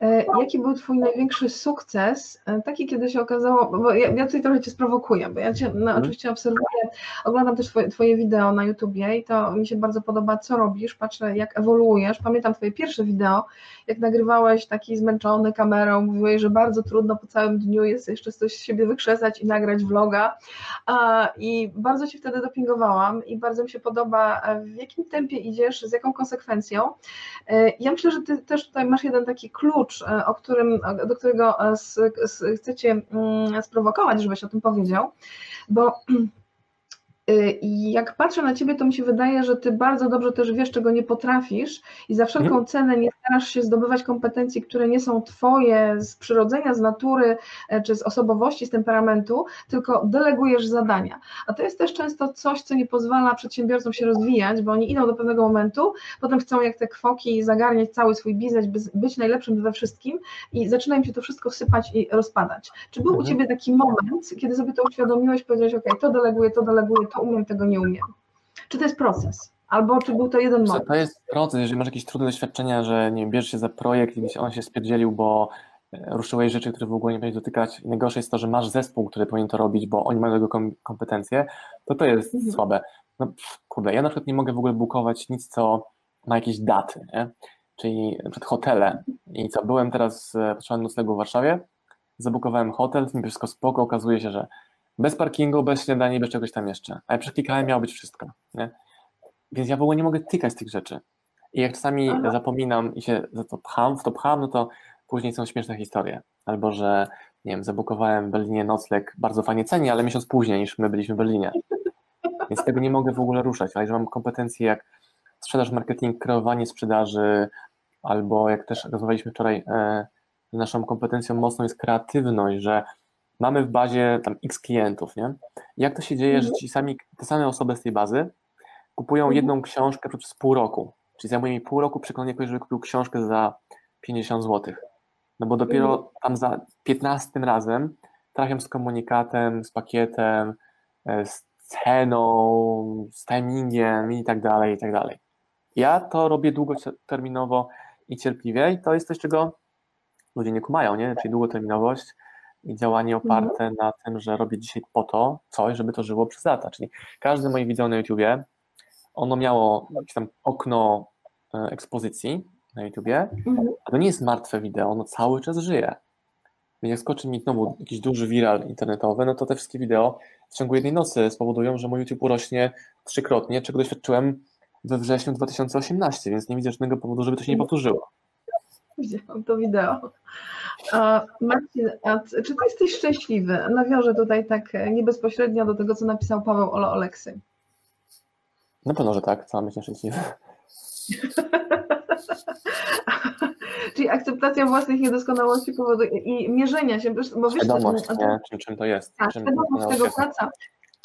e, jaki był Twój największy sukces, e, taki kiedy się okazało, bo ja, ja tutaj trochę Cię sprowokuję, bo ja Cię no, mhm. oczywiście obserwuję, oglądam też twoje, twoje, wideo na YouTubie i to mi się bardzo podoba, co robisz, patrzę jak ewoluujesz, pamiętam Twoje pierwsze wideo, jak nagrywałeś taki zmęczony kamerą, mówiłeś, że bardzo trudno po całym dniu jest jeszcze coś z siebie wykrzesać i nagrać vloga i bardzo Ci wtedy dopingowałam i bardzo mi się podoba, w jakim tempie idziesz, z jaką konsekwencją. E, ja myślę, że Ty też tutaj masz jeden taki klucz, e, o którym, do którego chcecie mm, sprowokować, żebyś o tym powiedział, bo I jak patrzę na ciebie, to mi się wydaje, że ty bardzo dobrze też wiesz, czego nie potrafisz i za wszelką mhm. cenę nie starasz się zdobywać kompetencji, które nie są twoje z przyrodzenia, z natury, e, czy z osobowości, z temperamentu, tylko delegujesz zadania. A to jest też często coś, co nie pozwala przedsiębiorcom się rozwijać, bo oni idą do pewnego momentu, potem chcą jak te kwoki zagarniać cały swój biznes, być najlepszym we wszystkim i zaczyna im się to wszystko sypać i rozpadać. Czy był u mhm. ciebie taki moment, kiedy sobie to uświadomiłeś, powiedziałeś, ok, to deleguję, to deleguję, to umiem, tego nie umiem. Czy to jest proces? Albo czy był to jeden moment? To jest proces, jeżeli masz jakieś trudne doświadczenia, że nie bierzesz się za projekt i on się spierdzielił, bo e, ruszyłeś rzeczy, które w ogóle nie powinieneś dotykać. Najgorsze jest to, że masz zespół, który powinien to robić, bo oni mają tego kompetencje, to to jest mhm. słabe. No kurde, ja na przykład nie mogę w ogóle bukować nic, co ma jakieś daty, nie? czyli przed hotele. I co, byłem teraz, e, potrzebowałem nocnego w Warszawie, zabukowałem hotel, wszystko spoko, okazuje się, że bez parkingu, bez śniadania, bez czegoś tam jeszcze. A ja przeklikałem, miało być wszystko. Nie? Więc ja w ogóle nie mogę tykać tych rzeczy. I jak czasami Aha. zapominam i się za to pcham, w to pcham, no to później są śmieszne historie. Albo, że nie wiem, zabukowałem w Berlinie nocleg bardzo fajnie cenie, ale miesiąc później niż my byliśmy w Berlinie. Więc tego nie mogę w ogóle ruszać. Ale że mam kompetencje jak sprzedaż, marketing, kreowanie sprzedaży, albo jak też rozmawialiśmy wczoraj, e, naszą kompetencją mocną jest kreatywność, że mamy w bazie tam x klientów, nie? Jak to się dzieje, że mhm. ci sami, te same osoby z tej bazy kupują mhm. jedną książkę przez pół roku, czyli zajmuje mi pół roku przekonanie kogoś, żeby kupił książkę za 50 zł. No bo dopiero mhm. tam za 15 razem trafiam z komunikatem, z pakietem, e, z ceną, z timingiem i tak dalej, i tak dalej. Ja to robię długoterminowo i cierpliwie i to jest coś, czego ludzie nie kumają, nie? Czyli długoterminowość i działanie oparte mhm. na tym, że robię dzisiaj po to coś, żeby to żyło przez lata. Czyli każdy moje wideo na YouTubie, ono miało jakieś tam okno e, ekspozycji na YouTubie, mhm. a to nie jest martwe wideo, ono cały czas żyje. Więc jak skoczy mi znowu jakiś duży viral internetowy, no to te wszystkie wideo w ciągu jednej nocy spowodują, że mój YouTube urośnie trzykrotnie, czego doświadczyłem we wrześniu 2018, więc nie widzę żadnego powodu, żeby to się nie mhm. powtórzyło. Widziałam to wideo. Marcin, czy ty jesteś szczęśliwy? Nawiążę tutaj tak nie bezpośrednio do tego, co napisał Paweł Olo Oleksy. Na pewno, że tak, cała myśl szczęśliwy. Czyli akceptacja własnych niedoskonałości powoduje i mierzenia się, bo wiesz, Świadomość, czym, czym to jest. Tak, czym świadomość tego praca.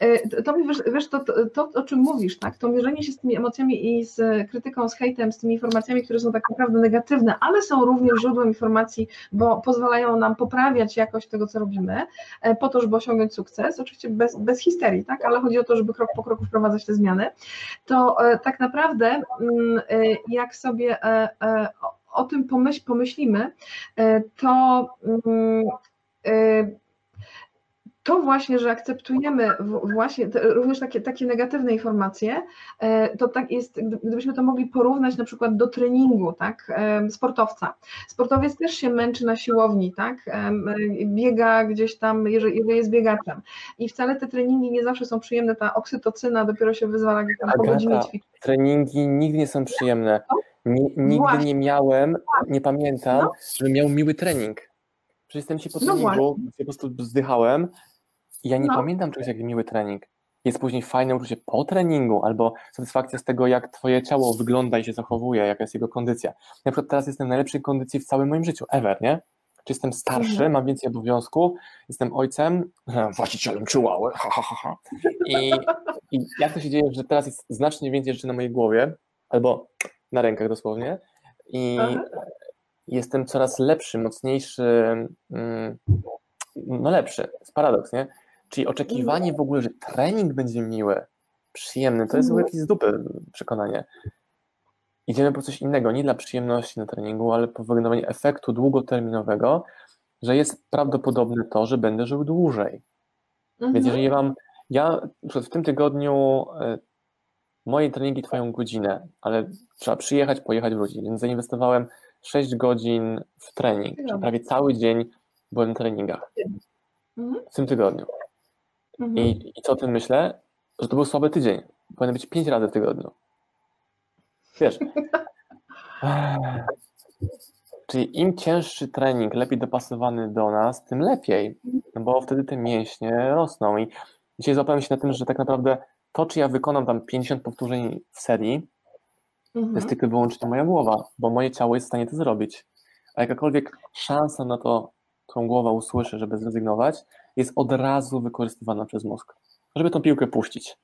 E, to mi wiesz, to, to, to, o czym mówisz, tak? To mierzenie się z tymi emocjami i z krytyką, z hejtem, z tymi informacjami, które są tak naprawdę negatywne, ale są również źródłem informacji, bo pozwalają nam poprawiać jakość tego, co robimy, e, po to, żeby osiągnąć sukces, oczywiście bez, bez histerii, tak? Ale chodzi o to, żeby krok po kroku wprowadzać te zmiany. To e, tak naprawdę, mm, jak sobie o tym pomyśl, pomyślimy, to mm, to właśnie, że akceptujemy właśnie również takie, takie negatywne informacje, e, to tak jest, gdybyśmy to mogli porównać na przykład do treningu, tak, sportowca. Sportowiec też się męczy na siłowni, tak, biega gdzieś tam, jeżeli, jeżeli jest biegaczem i wcale te treningi nie zawsze są przyjemne, ta oksytocyna dopiero się wyzwala gdzieś tam po godzinie ćwiczenia. treningi nigdy nie są przyjemne. nigdy właśnie. nie miałem, nie pamiętam, no. żebym miał miły trening. Przecież jestem się po no treningu, no po prostu zdychałem, ja nie no. pamiętam czegoś jak miły trening. Jest później fajne uczucie po treningu, albo satysfakcja z tego, jak twoje ciało wygląda i się zachowuje, jaka jest jego kondycja. Na przykład teraz jestem w najlepszej kondycji w całym moim życiu, ever, nie? Czy jestem starszy, mhm. mam więcej obowiązku, jestem ojcem, właścicielem chihuahua, ha, ha, ha, ha. I, I jak to się dzieje, że teraz jest znacznie więcej rzeczy na mojej głowie, albo na rękach dosłownie, i Aha. jestem coraz lepszy, mocniejszy, mm, no lepszy, jest paradoks, nie? Czyli oczekiwanie w ogóle, że trening będzie miły, przyjemny, to jest w ogóle jakieś z dupy przekonanie. Idziemy po coś innego, nie dla przyjemności na treningu, ale po wygrywanie efektu długoterminowego, że jest prawdopodobne to, że będę żył dłużej. Mhm. Więc jeżeli mam, ja w tym tygodniu e, moje treningi trwają godzinę, ale trzeba przyjechać, pojechać, wrócić, więc zainwestowałem 6 godzin w trening, czyli prawie cały dzień byłem na treningach mhm. w tym tygodniu. Mhm. I, I co o tym myślę? Że to był słaby tydzień. Powinien być pięć razy w tygodniu. Wiesz. Czyli im cięższy trening, lepiej dopasowany do nas, tym lepiej, no bo wtedy te mięśnie rosną. I dzisiaj złapałem się na tym, że tak naprawdę to, czy ja wykonam tam 50 powtórzeń w serii, mhm. to jest tylko wyłącznie moja głowa, bo moje ciało jest w stanie to zrobić. A jakakolwiek szansa na to, którą głowa usłyszy, żeby zrezygnować, jest od razu wykorzystywana przez mózg, żeby tą piłkę puścić,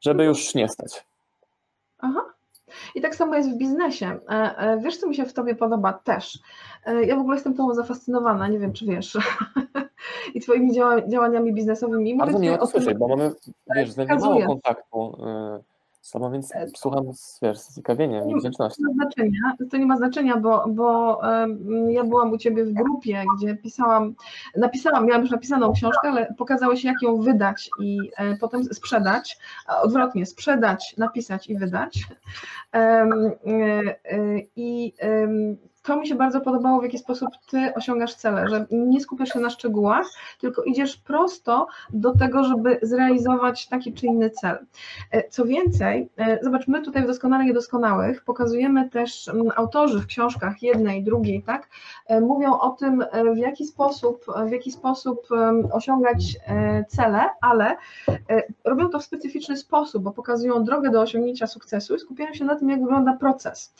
żeby już nie stać. Aha. I tak samo jest w biznesie. E, e, wiesz, co mi się w tobie podoba też? E, ja w ogóle jestem tobą zafascynowana, nie wiem, czy wiesz. I twoimi działaniami biznesowymi. Bardzo miło to słyszeć, bo mamy, wiesz, mało kontaktu sobą, więc e, słucham z, wiesz, z zaciekawieniem i wdzięcznością. To nie ma znaczenia, to nie ma znaczenia bo, bo um, ja byłam u Ciebie w grupie, gdzie pisałam, napisałam, miałam już napisaną książkę, ale pokazałeś jak ją wydać i e, potem sprzedać, odwrotnie, sprzedać, napisać i wydać. Um, e, I to mi się bardzo podobało, w jaki sposób ty osiągasz cele, że nie skupiasz się na szczegółach, tylko idziesz prosto do tego, żeby zrealizować taki czy inny cel. E, co więcej, e, zobacz, my tutaj w Doskonale Niedoskonałych pokazujemy też mm, autorzy w książkach jednej, drugiej, tak, e, mówią o tym, w jaki sposób, w jaki sposób osiągać cele, ale robią to w specyficzny sposób, bo pokazują drogę do osiągnięcia sukcesu i skupiają się na tym, jak wygląda proces,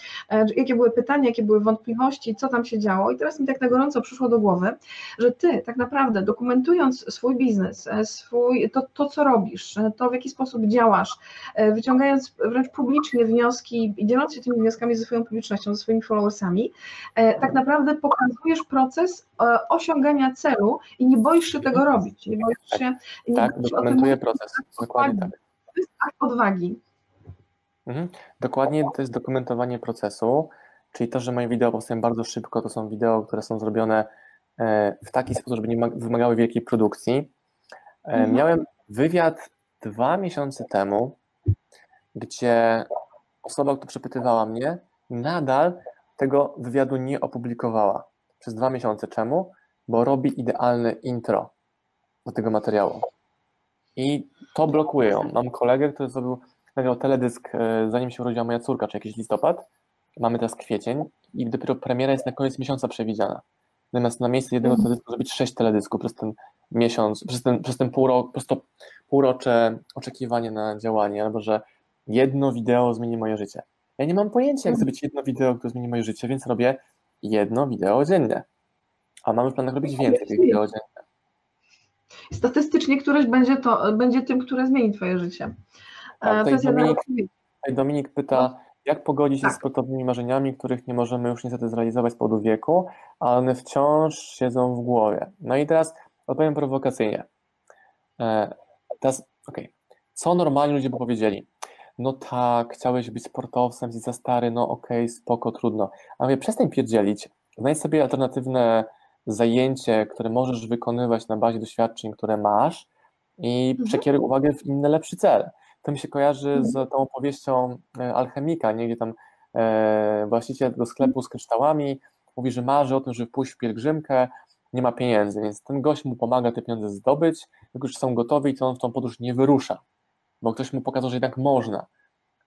jakie były pytania, jakie były wątpliwości, co tam się działo. I teraz mi tak na gorąco przyszło do głowy, że ty tak naprawdę dokumentując swój biznes, e, swój, to, to co robisz, e, to w jaki sposób działasz, e, wyciągając wręcz publicznie wnioski i dzieląc się tymi wnioskami ze swoją publicznością, ze swoimi followersami, tak naprawdę pokazujesz proces osiągania celu i nie boisz się tego robić. Nie boisz się. Nie tak, boisz dokumentuję proces. Dokładnie tak. To jest akt odwagi. Mhm. Dokładnie to jest dokumentowanie procesu. Czyli to, że moje wideo powstają bardzo szybko, to są wideo, które są zrobione e, w taki sposób, żeby nie wymagały wielkiej produkcji. E, mhm. Miałem wywiad dwa miesiące temu, gdzie osoba, która przepytywała mnie, nadal tego wywiadu nie opublikowała. Przez dwa miesiące. Czemu? Bo robi idealne intro do tego materiału. I to blokuje ją. Mam kolegę, który zrobił nagrał teledysk, e, zanim się urodziła moja córka, czy jakiś listopad, mamy teraz kwiecień i dopiero premiera jest na koniec miesiąca przewidziana. Natomiast na miejsce jednego mhm. teledysku zrobić sześć teledysków przez ten miesiąc, przez ten, przez ten półrok, prosto półrocze oczekiwanie na działanie, albo że jedno wideo zmieni moje życie. Ja nie mam pojęcia, jak mhm. zrobić jedno wideo, które zmieni moje życie, więc robię jedno wideo dziennie. A mamy w planach robić więcej tych wideo dziennie. Statystycznie któreś będzie, to, będzie tym, które zmieni Twoje życie. Tak, tutaj, Dominik, tutaj Dominik pyta, no. Jak pogodzić się tak. z sportowymi marzeniami, których nie możemy już niestety zrealizować z powodu wieku, ale one wciąż siedzą w głowie. No i teraz odpowiem prowokacyjnie. E, teraz, okej, okay. co normalni ludzie by powiedzieli? No tak, chciałeś być sportowcem, jesteś za stary, no okej, okay, spoko, trudno. A mówię, przestań pierdzielić, znajdź sobie alternatywne zajęcie, które możesz wykonywać na bazie doświadczeń, które masz i mhm. przekieruj uwagę w inny, lepszy cel. To mi się kojarzy mhm. z tą opowieścią e, alchemika, nie? gdzie tam e, właściciel tego sklepu z kryształami mówi, że marzy o tym, żeby pójść w pielgrzymkę, nie ma pieniędzy, więc ten gość mu pomaga te pieniądze zdobyć, tylko już są gotowi, to on w tą podróż nie wyrusza, bo ktoś mu pokazał, że jednak można.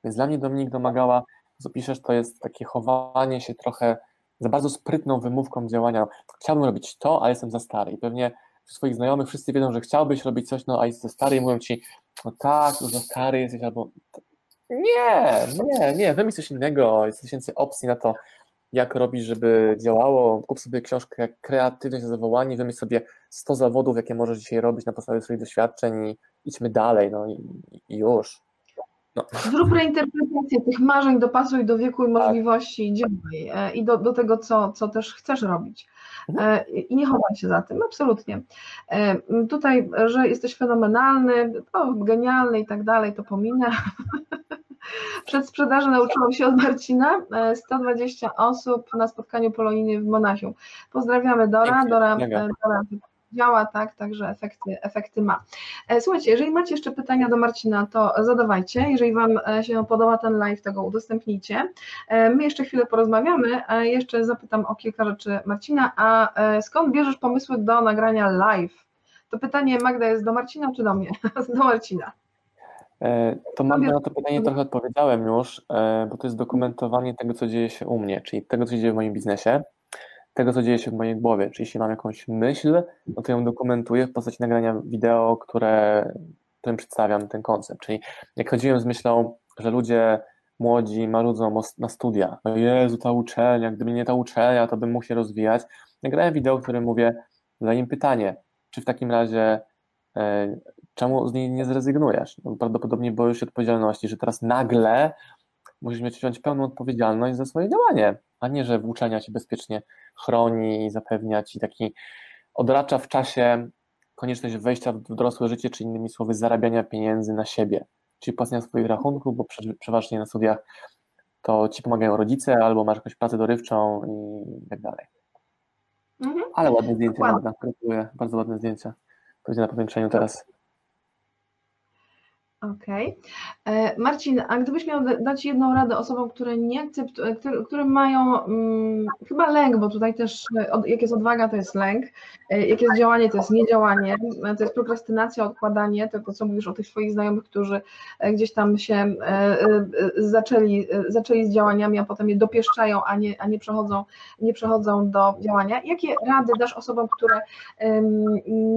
Więc dla mnie Dominik domagała, co piszesz, to jest takie chowanie się trochę za bardzo sprytną wymówką działania. Chciałbym robić to, ale jestem za stary. I pewnie swoich znajomych wszyscy wiedzą, że chciałbyś robić coś, no a jesteś za stary i mówią ci, no tak, no za stary jesteś, albo nie, nie, nie, wymyśl coś innego, jest tysięcy opcji na to, jak robić, żeby działało. Kup sobie książkę Kreatywność zawołanie, wymyśl sobie 100 zawodów, jakie możesz dzisiaj robić na podstawie swoich doświadczeń i idźmy dalej, no i, i już. No. Zrób reinterpretację tych marzeń, dopasuj do wieku i tak. możliwości, tak. działaj e, i do, do tego, co, co też chcesz robić. Mhm. E, I nie chowaj się za tym, absolutnie. E, tutaj, że jesteś fenomenalny, o, genialny i tak dalej, to pominę. Przed sprzedaży nauczyłam się od Marcina 120 osób na spotkaniu polonijnym w Monachium. Pozdrawiamy Dora. Dora, Dora działa, tak, także efekty, efekty ma. E, słuchajcie, jeżeli macie jeszcze pytania do Marcina, to zadawajcie. Jeżeli Wam e, się podoba ten live, to go udostępnijcie. E, my jeszcze chwilę porozmawiamy, jeszcze zapytam o kilka rzeczy Marcina, a skąd bierzesz pomysły do nagrania live? To pytanie Magda jest do Marcina czy do mnie? do Marcina. To Magda na to pytanie trochę odpowiedziałem już, bo to jest dokumentowanie tego, co dzieje się u mnie, czyli tego, co się dzieje w moim biznesie tego, co dzieje się w mojej głowie. Czyli jeśli mam jakąś myśl, no to ją dokumentuję w postaci nagrania wideo, które, którym przedstawiam ten koncept. Czyli jak chodziłem z myślą, że ludzie młodzi marudzą na studia, o Jezu, ta uczelnia, gdyby nie ta uczelnia, to bym mógł się rozwijać. Nagrałem wideo, w którym mówię, zadaję pytanie, czy w takim razie e, czemu z niej nie zrezygnujesz? No, prawdopodobnie boisz się odpowiedzialności, że teraz nagle musisz mieć wziąć pełną odpowiedzialność za swoje działanie, a nie, że włóczenia cię bezpiecznie chroni i zapewnia ci taki, odracza w czasie konieczność wejścia w dorosłe życie, czy innymi słowy zarabiania pieniędzy na siebie, czyli płacenia swoich rachunków, bo przeważnie na studiach to ci pomagają rodzice, albo masz jakąś pracę dorywczą i tak dalej. Mhm. Ale ładne zdjęcie, Ładne. bardzo ładne zdjęcie. Będzie na powiększeniu teraz. Okej. Okay. E, Marcin, a gdybyś miał dać jedną radę osobom, które nie akceptują, które mają hmm, chyba lęk, bo tutaj też od, jak jest odwaga, to jest lęk, e, jak jest działanie, to jest niedziałanie, to jest prokrastynacja, odkładanie, to, co mówisz o tych swoich znajomych, którzy e, gdzieś tam się zaczęli, zaczęli z działaniami, a potem je dopieszczają, a nie, a nie, przechodzą, nie przechodzą do działania. Jakie rady dasz osobom, które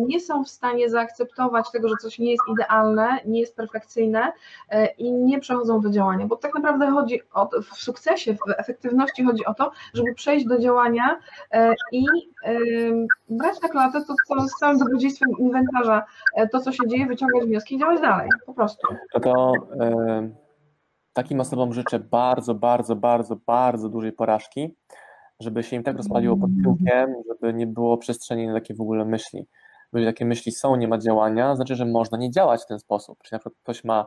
nie są w stanie zaakceptować tego, że coś nie jest idealne, nie jest perfekcyjne, e, i nie przechodzą do działania, bo tak naprawdę chodzi o w sukcesie, w efektywności chodzi o to, żeby przejść do działania e, i brać na klatę to, co z całym dobrodziejstwem inwentarza, e, to co się dzieje, wyciągać wnioski i działać dalej, po prostu. To, to takim osobom życzę bardzo, bardzo, bardzo, bardzo dużej porażki, żeby się im tak rozpaliło pod tyłkiem, żeby nie było przestrzeni na takie w ogóle myśli jeżeli takie myśli są, nie ma działania, znaczy, że można nie działać w ten sposób. Czyli na przykład ktoś ma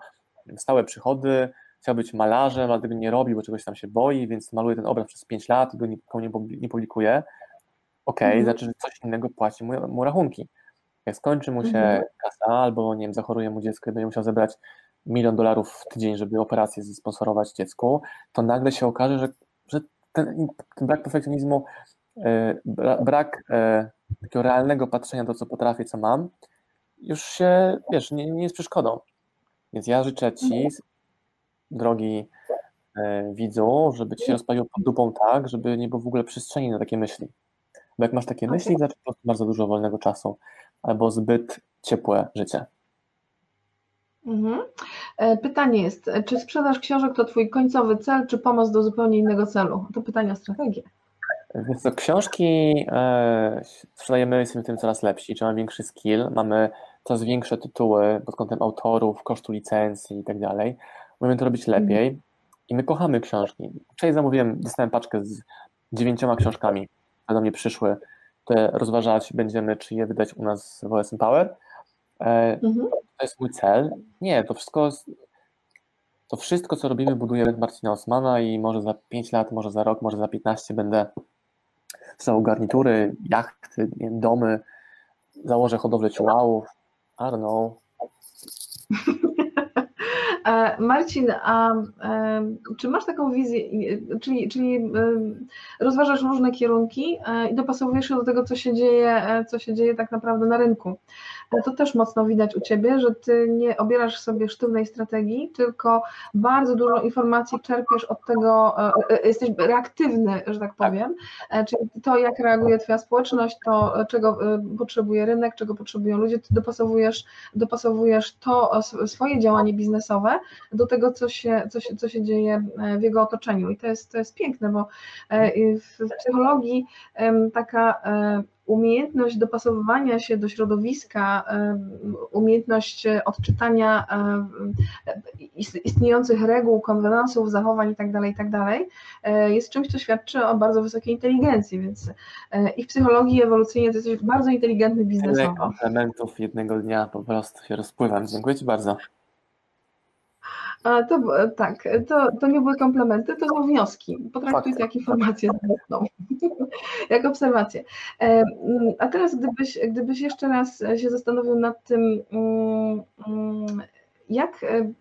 stałe przychody, chciał być malarzem, ale tego nie robi, bo czegoś tam się boi, więc maluje ten obraz przez 5 lat i go nikomu nie, publikuje. Okej, okay, mhm. znaczy, że coś innego płaci mu, mu rachunki. Jak skończy mu się mhm. kasa, albo nie wiem, zachoruje mu dziecko i będzie musiał zebrać milion dolarów w tydzień, żeby operację sponsorować dziecku, to nagle się okaże, że, że ten, ten brak perfekcjonizmu, e, brak e, takiego realnego patrzenia to, co potrafię, co mam, już się, wiesz, nie, nie jest przeszkodą. Więc ja życzę Ci, drogi e, widzu, żeby Ci się rozpaliło pod dupą tak, żeby nie było w ogóle przestrzeni na takie myśli. Bo jak masz takie myśli, to znaczy po prostu bardzo dużo wolnego czasu albo zbyt ciepłe życie. Mhm. E, pytanie jest, czy sprzedaż książek to Twój końcowy cel, czy pomoc do zupełnie innego celu? To pytanie o strategię. Więc to książki e, sprzedajemy, jesteśmy tym coraz lepsi, czy mamy większy skill, mamy coraz większe tytuły pod kątem autorów, kosztu licencji i tak dalej. Możemy to robić mhm. lepiej i my kochamy książki. Wczoraj zamówiłem, dostałem paczkę z dziewięcioma książkami, które do mnie przyszły, które rozważać będziemy, czy je wydać u nas w OSM Power. E, mhm. To jest mój cel. Nie, to wszystko to wszystko, co robimy, budujemy Marcina Osmana i może za 5 lat, może za rok, może za 15 będę są garnitury, jachty, domy, założę hodowlę ciułałów, I don't know. E, Marcin, a e, czy masz taką wizję, czyli, czyli e, rozważasz różne kierunki i dopasowujesz się do tego, co się dzieje, co się dzieje tak naprawdę na rynku? To też mocno widać u Ciebie, że Ty nie obierasz sobie sztywnej strategii, tylko bardzo dużo informacji czerpiesz od tego, jesteś reaktywny, że tak powiem, czyli to, jak reaguje Twoja społeczność, to, czego potrzebuje rynek, czego potrzebują ludzie, Ty dopasowujesz, dopasowujesz to swoje działanie biznesowe do tego, co się, co się, co się dzieje e, w jego otoczeniu. I to jest, to jest piękne, bo e, w psychologii taka e, umiejętność dopasowywania się do środowiska, umiejętność odczytania istniejących reguł, konwenansów, zachowań itd., tak itd., tak jest czymś, co świadczy o bardzo wysokiej inteligencji, więc i w psychologii ewolucyjnie to jesteś bardzo inteligentny biznesowo. Elementów jednego dnia po prostu się rozpływam. Dziękuję Ci bardzo. To tak, to, to nie były komplementy, to są wnioski. Potraktuj to jak informację zwrotną, jak obserwację. E, a teraz, gdybyś, gdybyś jeszcze raz się zastanowił nad tym, mm, mm, jak e,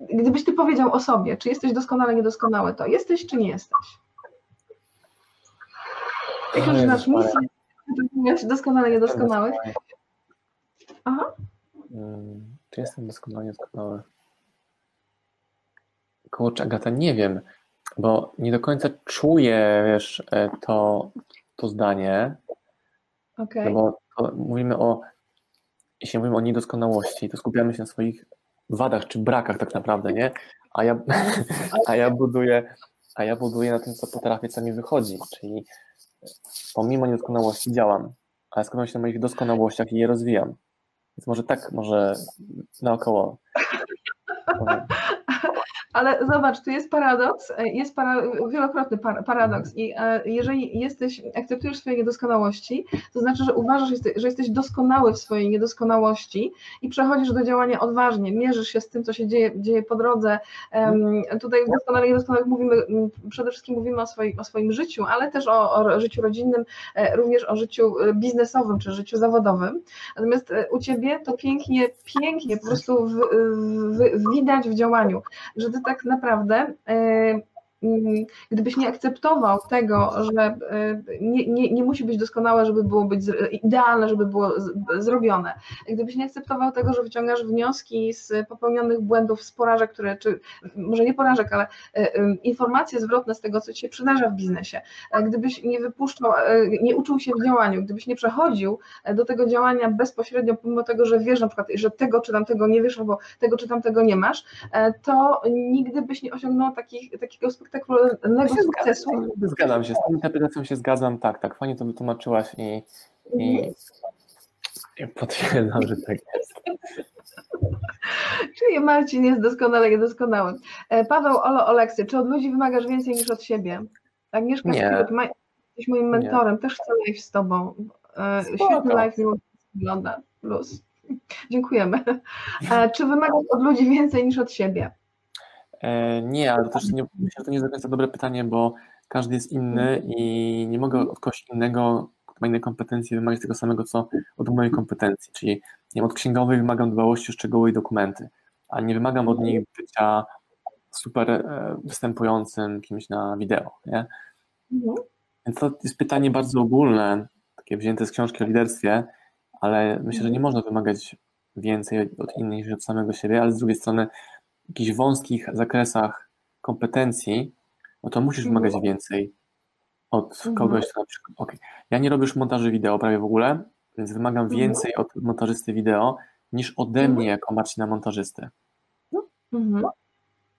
gdybyś ty powiedział o sobie, czy jesteś doskonale, niedoskonały, to jesteś, czy nie jesteś? Jak już masz misję, doskonale, niedoskonały. Aha. Czy jestem doskonale, niedoskonały? Kurczę, Agata, nie wiem, bo nie do końca czuję, wiesz, e, to, to zdanie. Okay. No bo mówimy o, jeśli mówimy o niedoskonałości, to skupiamy się na swoich wadach czy brakach tak naprawdę, nie? A ja, a ja buduję, a ja buduję na tym, co potrafię, co mi wychodzi, czyli pomimo niedoskonałości działam, ale skupiam się na moich doskonałościach i je rozwijam. Więc może tak, może naokoło. Ale zobacz, tu jest paradoks, jest para, wielokrotny paradoks i e, jeżeli jesteś, akceptujesz swoje niedoskonałości, to znaczy, że uważasz, że jesteś doskonały w swojej niedoskonałości i przechodzisz do działania odważnie, mierzysz się z tym, co się dzieje, dzieje po drodze. Tutaj w doskonale niedoskonałych mówimy, przede wszystkim mówimy o swoim, o swoim życiu, ale też o, o życiu rodzinnym, e, również o życiu e, biznesowym czy życiu zawodowym. Natomiast u Ciebie to pięknie, pięknie po prostu w, w, widać w działaniu, że Ty tak naprawdę e, gdybyś nie akceptował tego, że e, nie, nie, nie musi być doskonałe, żeby było być idealne, żeby było zrobione, gdybyś nie akceptował tego, że wyciągasz wnioski z popełnionych błędów, z porażek, które, czy może nie porażek, ale e, informacje zwrotne z tego, co ci się przydarza w biznesie, e, gdybyś nie wypuszczał, nie uczył się w działaniu, gdybyś nie przechodził do tego działania bezpośrednio, pomimo tego, że wiesz na przykład, że tego czy tamtego nie wiesz, albo tego czy tamtego nie masz, to nigdy byś nie osiągnął takich, takiego spektaklu spektakularnego sukcesu. Zgadzam się, z tą interpretacją się zgadzam, tak, tak, fajnie to wytłumaczyłaś i, i, mhm. i potwierdzam, że tak jest. Czyli Marcin jest doskonale niedoskonały. E, Paweł Olo Oleksy, czy od ludzi wymagasz więcej niż od siebie? Agnieszka Nie. Skryt, jesteś moim mentorem, Nie. też chcę live z tobą. E, świetny live, miło wygląda, plus. Dziękujemy. E, czy wymagasz od ludzi więcej niż od siebie? E, nie, ale też nie, myślę, że to nie jest do końca dobre pytanie, bo każdy jest inny i nie mogę od kogoś innego, kto ma inne kompetencje, wymagać tego samego, co od mojej kompetencji. Czyli nie od księgowych wymagam dbałości o szczegóły i dokumenty, ale nie wymagam od nich bycia super e, występującym kimś na wideo. Nie? Mhm. Więc to jest pytanie bardzo ogólne, takie wzięte z książki o liderstwie, ale myślę, że nie można wymagać więcej od innych niż od samego siebie, ale z drugiej strony jakichś wąskich zakresach kompetencji, no to musisz wymagać mhm. więcej od mhm. kogoś, kto na przykład, ok, ja nie robię już montaży wideo prawie w ogóle, więc wymagam mhm. więcej od montażysty wideo niż ode mnie jako Marcina montażysty. Mhm.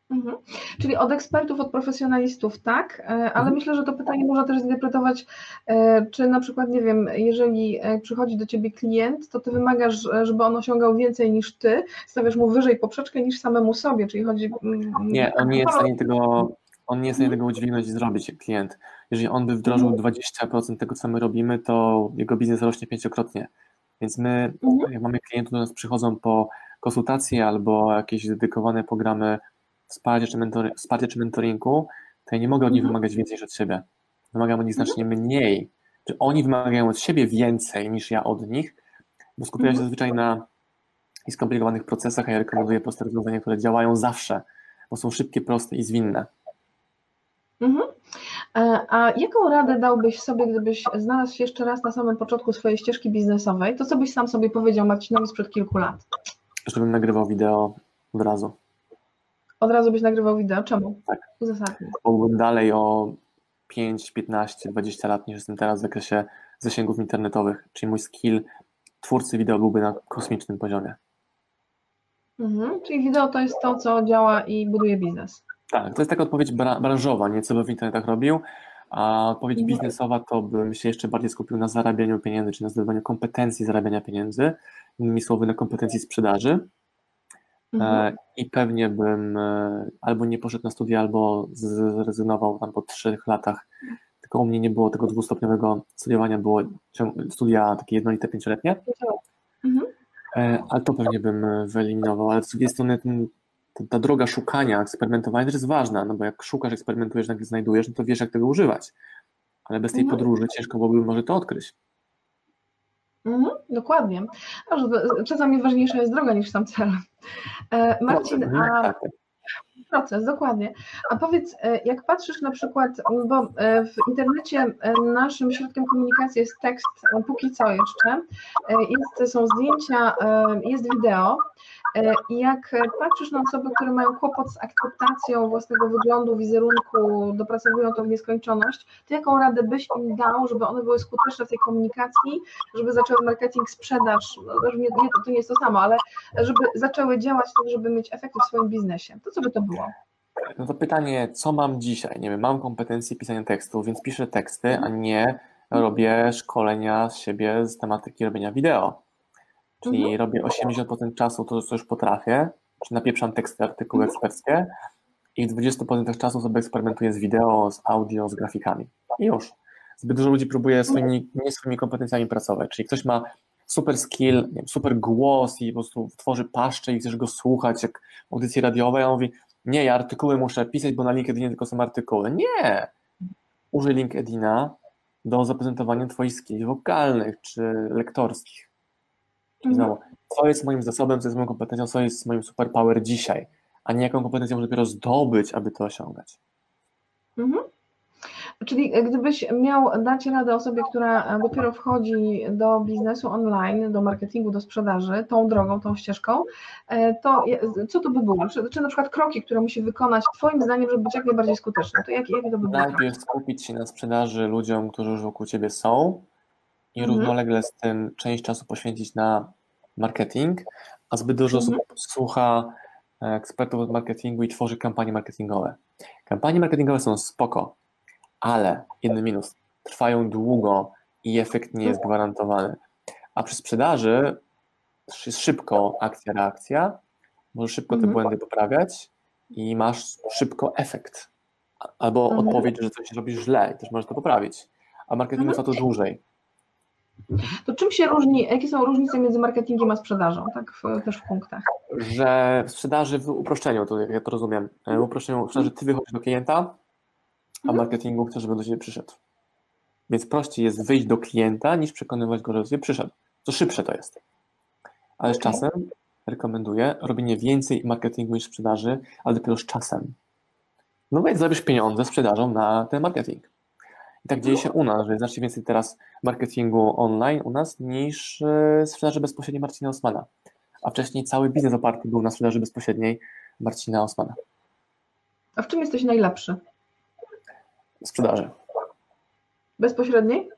Mhm. Czyli od ekspertów, od profesjonalistów, tak, e, ale mhm. myślę, że to pytanie można też zinterpretować, e, czy na przykład, nie wiem, jeżeli e, przychodzi do Ciebie klient, to Ty wymagasz, żeby on osiągał więcej niż Ty, stawiasz mu wyżej poprzeczkę niż samemu sobie, czyli chodzi... Mm, nie, on nie jest w stanie tego, on nie jest w stanie tego udźwignąć i zrobić klient. Jeżeli on by wdrożył 20% mhm. tego, co my robimy, to jego biznes rośnie pięciokrotnie. Więc my, jak mamy klientów, do nas przychodzą po konsultacje albo jakieś dedykowane programy wsparcia czy, mentory, wsparcia czy mentoringu, to ja nie mogę od nich mhm. wymagać więcej niż od siebie. Wymagam od nich znacznie mhm. mniej. Czy oni wymagają od siebie więcej niż ja od nich, bo skupiają się mhm. zazwyczaj na skomplikowanych procesach, a ja rekomenduję proste rozwiązania, które działają zawsze, bo są szybkie, proste i zwinne. Mhm. E, a jaką radę dałbyś sobie, gdybyś znalazł się jeszcze raz na samym początku swojej ścieżki biznesowej? To co byś sam sobie powiedział Marcinowi sprzed kilku lat? Żebym nagrywał wideo od razu. Od razu byś nagrywał wideo. Czemu? Tak. Uzasadnij. Byłbym dalej o 5, 15, 20 lat niż jestem teraz w zakresie zasięgów internetowych, czyli mój skill twórcy wideo byłby na kosmicznym poziomie. Mhm, czyli wideo to jest to, co działa i buduje biznes. Tak, to jest taka odpowiedź branżowa, nie co bym w internetach robił, a odpowiedź mhm. biznesowa to bym się jeszcze bardziej skupił na zarabianiu pieniędzy, czy na zdobywaniu kompetencji zarabiania pieniędzy, innymi słowy na kompetencji sprzedaży, Mhm. E, I pewnie bym e, albo nie poszedł na studia, albo zrezygnował tam po trzech latach. Tylko u mnie nie było tego dwustopniowego studiowania, było studia takie jednolite, pięcioletnie. Mhm. E, ale to pewnie bym wyeliminował. Ale z drugiej strony ten, ta droga szukania, eksperymentowania też jest ważna, no bo jak szukasz, eksperymentujesz, nagle znajdujesz, no to wiesz, jak tego używać. Ale bez tej mhm. podróży ciężko byłoby może to odkryć. Mhm, dokładnie. Czasami ważniejsza jest droga niż sam cel. E, Marcin, a tak. Proces, dokładnie. A powiedz, e, jak patrzysz na przykład, bo e, w internecie naszym środkiem komunikacji jest tekst, póki co jeszcze, jest, są zdjęcia, jest wideo, E, I jak patrzysz na osoby, które mają kłopot z akceptacją własnego wyglądu, wizerunku, dopracowują to w nieskończoność, to jaką radę byś im dał, żeby one były skuteczne w tej komunikacji, żeby zaczęły marketing, sprzedaż, no, nie, nie, to, to nie jest to samo, ale żeby zaczęły działać tak, żeby mieć efekty w swoim biznesie. To co by to było? No to pytanie, co mam dzisiaj? Nie wiem, mam kompetencje pisania tekstu, więc piszę teksty, a nie robię szkolenia z siebie z tematyki robienia wideo. Czyli mhm. robię 80% czasu to, co już potrafię, czy napieprzam teksty, artykuły mhm. eksperckie i w 20% czasu sobie eksperymentuję z wideo, z audio, z grafikami. I już. Zbyt dużo ludzi próbuje swoimi, nie swoimi kompetencjami pracować. Czyli ktoś ma super skill, wiem, super głos i po prostu tworzy paszczę i chcesz go słuchać jak audycji radiowej, a on mówi, nie, ja artykuły muszę pisać, bo na LinkedInie tylko są artykuły. Nie! Użyj LinkedIna do zaprezentowania Twoich skilli wokalnych czy lektorskich. Czyli znowu, co jest moim zasobem, co jest moją kompetencją, co jest moim superpower dzisiaj, a nie jaką kompetencją muszę dopiero zdobyć, aby to osiągać. Mhm. Czyli gdybyś miał dać radę osobie, która dopiero wchodzi do biznesu online, do marketingu, do sprzedaży, tą drogą, tą ścieżką, e, to co to by było? Czy, czy na przykład kroki, które musi wykonać Twoim zdaniem, żeby być jak najbardziej skuteczny? To jakie, jakie to by było? Najpierw skupić się na sprzedaży ludziom, którzy już wokół Ciebie są i mhm. równolegle z tym część czasu poświęcić na marketing, a zbyt dużo osób mhm. słucha e, ekspertów od marketingu i tworzy kampanie marketingowe. Kampanie marketingowe są spoko, ale jeden minus, trwają długo i efekt nie jest gwarantowany. A przy sprzedaży jest szybko akcja, reakcja, możesz szybko te mhm. błędy poprawiać i masz szybko efekt. Albo mhm. odpowiedź, że coś robisz źle i też możesz to poprawić. A marketing trwa to dłużej. To czym się różni, jakie są różnice między marketingiem a sprzedażą, tak w, też w punktach? Że w sprzedaży, w uproszczeniu, to jak ja to rozumiem, w uproszczeniu, w sprzedaży ty wychodzisz do klienta, a marketingu chcesz, żeby do ciebie przyszedł. Więc prościej jest wyjść do klienta, niż przekonywać go, że do ciebie przyszedł. To szybsze to jest. Ale z czasem rekomenduję robienie więcej marketingu niż sprzedaży, ale dopiero z czasem. No więc zrobisz pieniądze sprzedażą na ten marketing. I tak dzieje się u nas, że jest znacznie więcej teraz marketingu online u nas niż e, sprzedaży bezpośredniej Marcina Osmana. A wcześniej cały biznes oparty był na sprzedaży bezpośredniej Marcina Osmana. A w czym jesteś najlepszy? Sprzedaży. Bezpośredniej?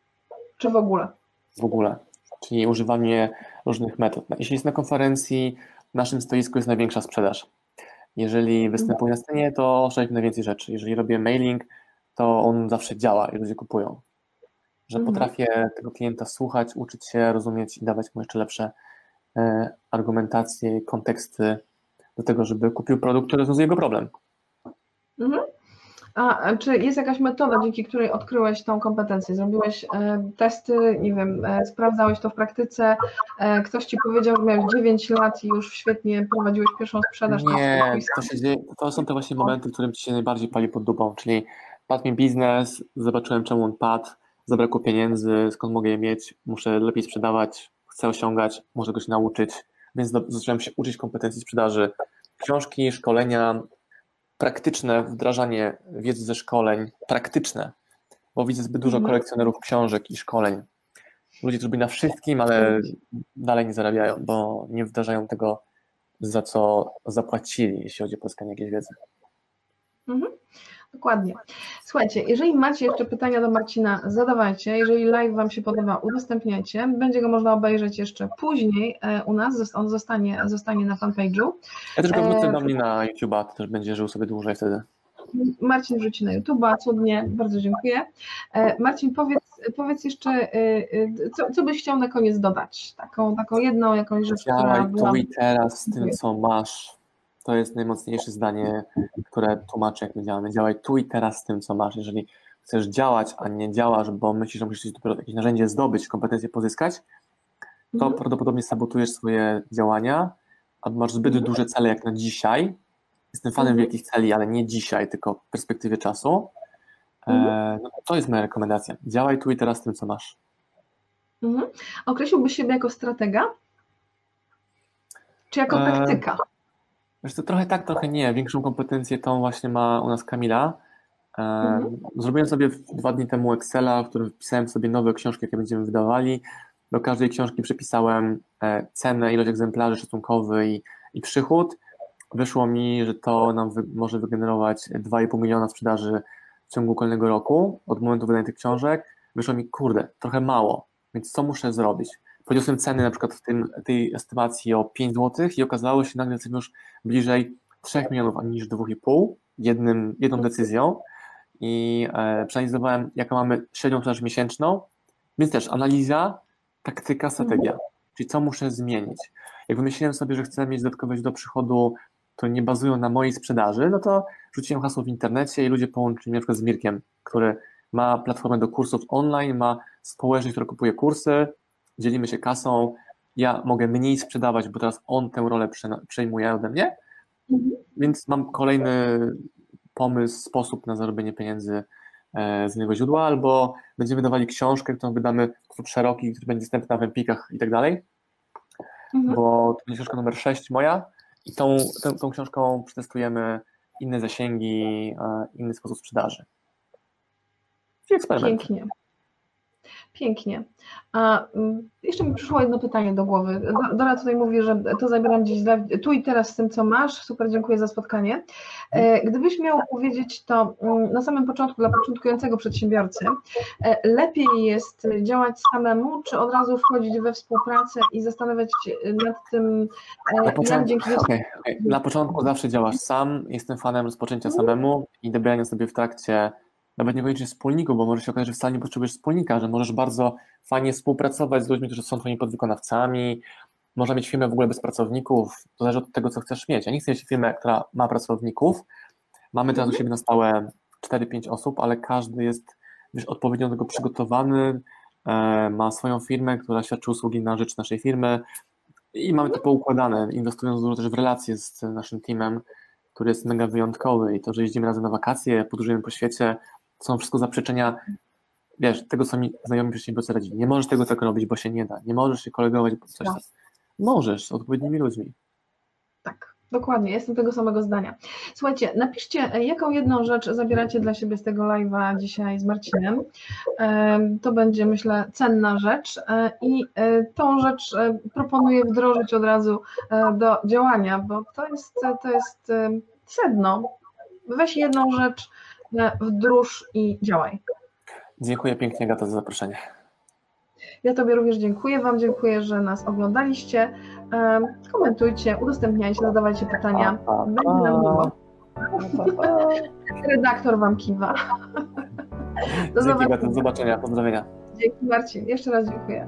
Czy w ogóle? W ogóle. Czyli używanie różnych metod. Jeśli jest na konferencji, w naszym stoisku jest największa sprzedaż. Jeżeli występuję na scenie, to szerzej na więcej rzeczy. Jeżeli robię mailing, to on zawsze działa i ludzie kupują. Że mhm. potrafię tego klienta słuchać, uczyć się, rozumieć i dawać mu jeszcze lepsze e, argumentacje, konteksty do tego, żeby kupił produkt, który rozwiązuje jego problem. Mhm. A czy jest jakaś metoda, dzięki której odkryłeś tą kompetencję? Zrobiłeś e, testy, nie wiem, e, sprawdzałeś to w praktyce, e, ktoś ci powiedział, że miałeś 9 lat i już świetnie prowadziłeś pierwszą sprzedaż? Nie, to, się dzieje, to są te właśnie momenty, w którym ci się najbardziej pali pod dupą, czyli padł mi biznes, zobaczyłem czemu on padł, zabrakło pieniędzy, skąd mogę je mieć, muszę lepiej sprzedawać, chcę osiągać, muszę go się nauczyć, więc zacząłem się uczyć kompetencji sprzedaży. Książki, szkolenia, praktyczne wdrażanie wiedzy ze szkoleń, praktyczne, bo widzę zbyt dużo mhm. kolekcjonerów książek i szkoleń. Ludzie, którzy na wszystkim, ale dalej nie zarabiają, bo nie wdrażają tego, za co zapłacili, jeśli chodzi o pozyskanie jakiejś wiedzy. Mhm. Dokładnie. Słuchajcie, jeżeli macie jeszcze pytania do Marcina, zadawajcie. Jeżeli live Wam się podoba, udostępniajcie. Będzie go można obejrzeć jeszcze później e, u nas. On zostanie, zostanie na fanpage'u. Ja też go wrócę do mnie na YouTube'a, to też będzie żył sobie dłużej wtedy. Marcin wrzuci na YouTube'a, cudnie, bardzo dziękuję. E, Marcin, powiedz, powiedz jeszcze, e, co, co byś chciał na koniec dodać? Taką, taką jedną jakąś rzecz, która była... i teraz z tym, co masz to jest najmocniejsze zdanie, które tłumaczy, jak my działamy. Działaj tu i teraz z tym, co masz. Jeżeli chcesz działać, a nie działasz, bo myślisz, że musisz dopiero jakieś narzędzie zdobyć, kompetencje pozyskać, to mhm. prawdopodobnie sabotujesz swoje działania, albo masz zbyt duże cele jak na dzisiaj. Jestem fanem mhm. wielkich celi, ale nie dzisiaj, tylko w perspektywie czasu. E, mhm. no, to jest moja rekomendacja. Działaj tu i teraz z tym, co masz. Mhm. Określiłbyś siebie jako stratega? Czy jako e, praktyka? Wiesz, to trochę tak, trochę nie. Większą kompetencję tą właśnie ma u nas Kamila. Mhm. Zrobiłem sobie dwa dni temu Excela, w którym wpisałem sobie nowe książki, jakie będziemy wydawali. Do każdej książki przypisałem e, cenę, ilość egzemplarzy szacunkowy i, i przychód. Wyszło mi, że to nam wy, może wygenerować 2,5 miliona sprzedaży w ciągu kolejnego roku od momentu wydania tych książek. Wyszło mi, kurde, trochę mało, więc co muszę zrobić? Podniosłem ceny na przykład w tym, tej estymacji o 5 zł i okazało się nagle, że już bliżej 3 milionów niż 2,5 jednym, jedną decyzją. I e, przeanalizowałem, jaką mamy średnią sprzedaż miesięczną, więc też analiza, taktyka, strategia, czyli co muszę zmienić. Jak wymyśliłem sobie, że chcę mieć dodatkowe do przychodu, to nie bazują na mojej sprzedaży, no to rzuciłem hasło w internecie i ludzie połączyli mnie na przykład z Mirkiem, który ma platformę do kursów online, ma społeczność, która kupuje kursy, dzielimy się kasą, ja mogę mniej sprzedawać, bo teraz on tę rolę przejmuje ode mnie, mhm. więc mam kolejny pomysł, sposób na zarobienie pieniędzy e, z innego źródła, albo będziemy dawali książkę, którą wydamy w sposób szeroki, który będzie dostępna w Empikach i tak dalej, mhm. bo to będzie książka numer 6 moja i tą, tą, tą książką przetestujemy inne zasięgi, inny sposób sprzedaży. eksperyment. Pięknie. Pięknie. A mm, jeszcze mi przyszło jedno pytanie do głowy. Dora tutaj mówi, że to zabieram dziś tu i teraz z tym, co masz. Super, dziękuję za spotkanie. E, gdybyś miał powiedzieć to mm, na samym początku dla początkującego przedsiębiorcy, e, lepiej jest działać samemu, czy od razu wchodzić we współpracę i zastanawiać się nad tym, e, na początku, dzięki okay, okay. Na początku zawsze działasz sam. Jestem fanem rozpoczęcia samemu i dobierania sobie w trakcie nawet niekoniecznie wspólników, bo może się okazać, że wcale nie potrzebujesz wspólnika, że możesz bardzo fajnie współpracować z ludźmi, którzy są twoimi podwykonawcami, można mieć firmę w ogóle bez pracowników, to zależy od tego, co chcesz mieć. Ja nie chcę mieć firmę, która ma pracowników. Mamy teraz u siebie na stałe 4-5 osób, ale każdy jest wiesz, odpowiednio do tego przygotowany, e, ma swoją firmę, która świadczy usługi na rzecz naszej firmy i mamy to poukładane, inwestując dużo też w relacje z naszym teamem, który jest mega wyjątkowy i to, że jeździmy razem na wakacje, podróżujemy po świecie, są wszystko zaprzeczenia, wiesz, tego, co mi znajomi przedsiębiorcy radzili. Nie możesz tego tak robić, bo się nie da. Nie możesz się kolegować, bo coś tam. Możesz z odpowiednimi ludźmi. Tak, dokładnie. Jestem tego samego zdania. Słuchajcie, napiszcie, e, jaką jedną rzecz zabieracie dla siebie z tego live'a dzisiaj z Marcinem. To będzie, myślę, cenna rzecz e, i e, tą rzecz proponuję wdrożyć od razu do działania, bo to jest, to jest sedno. Weź jedną rzecz, wdróż i działaj. Dziękuję pięknie, Gata, za zaproszenie. Ja Tobie również dziękuję. Wam dziękuję, że nas oglądaliście. Komentujcie, udostępniajcie, zadawajcie pytania. Będzie nam miło. Redaktor Wam kiwa. Do zobaczenia. Do zobaczenia. Pozdrowienia. Dzięki Marcin. Jeszcze raz dziękuję.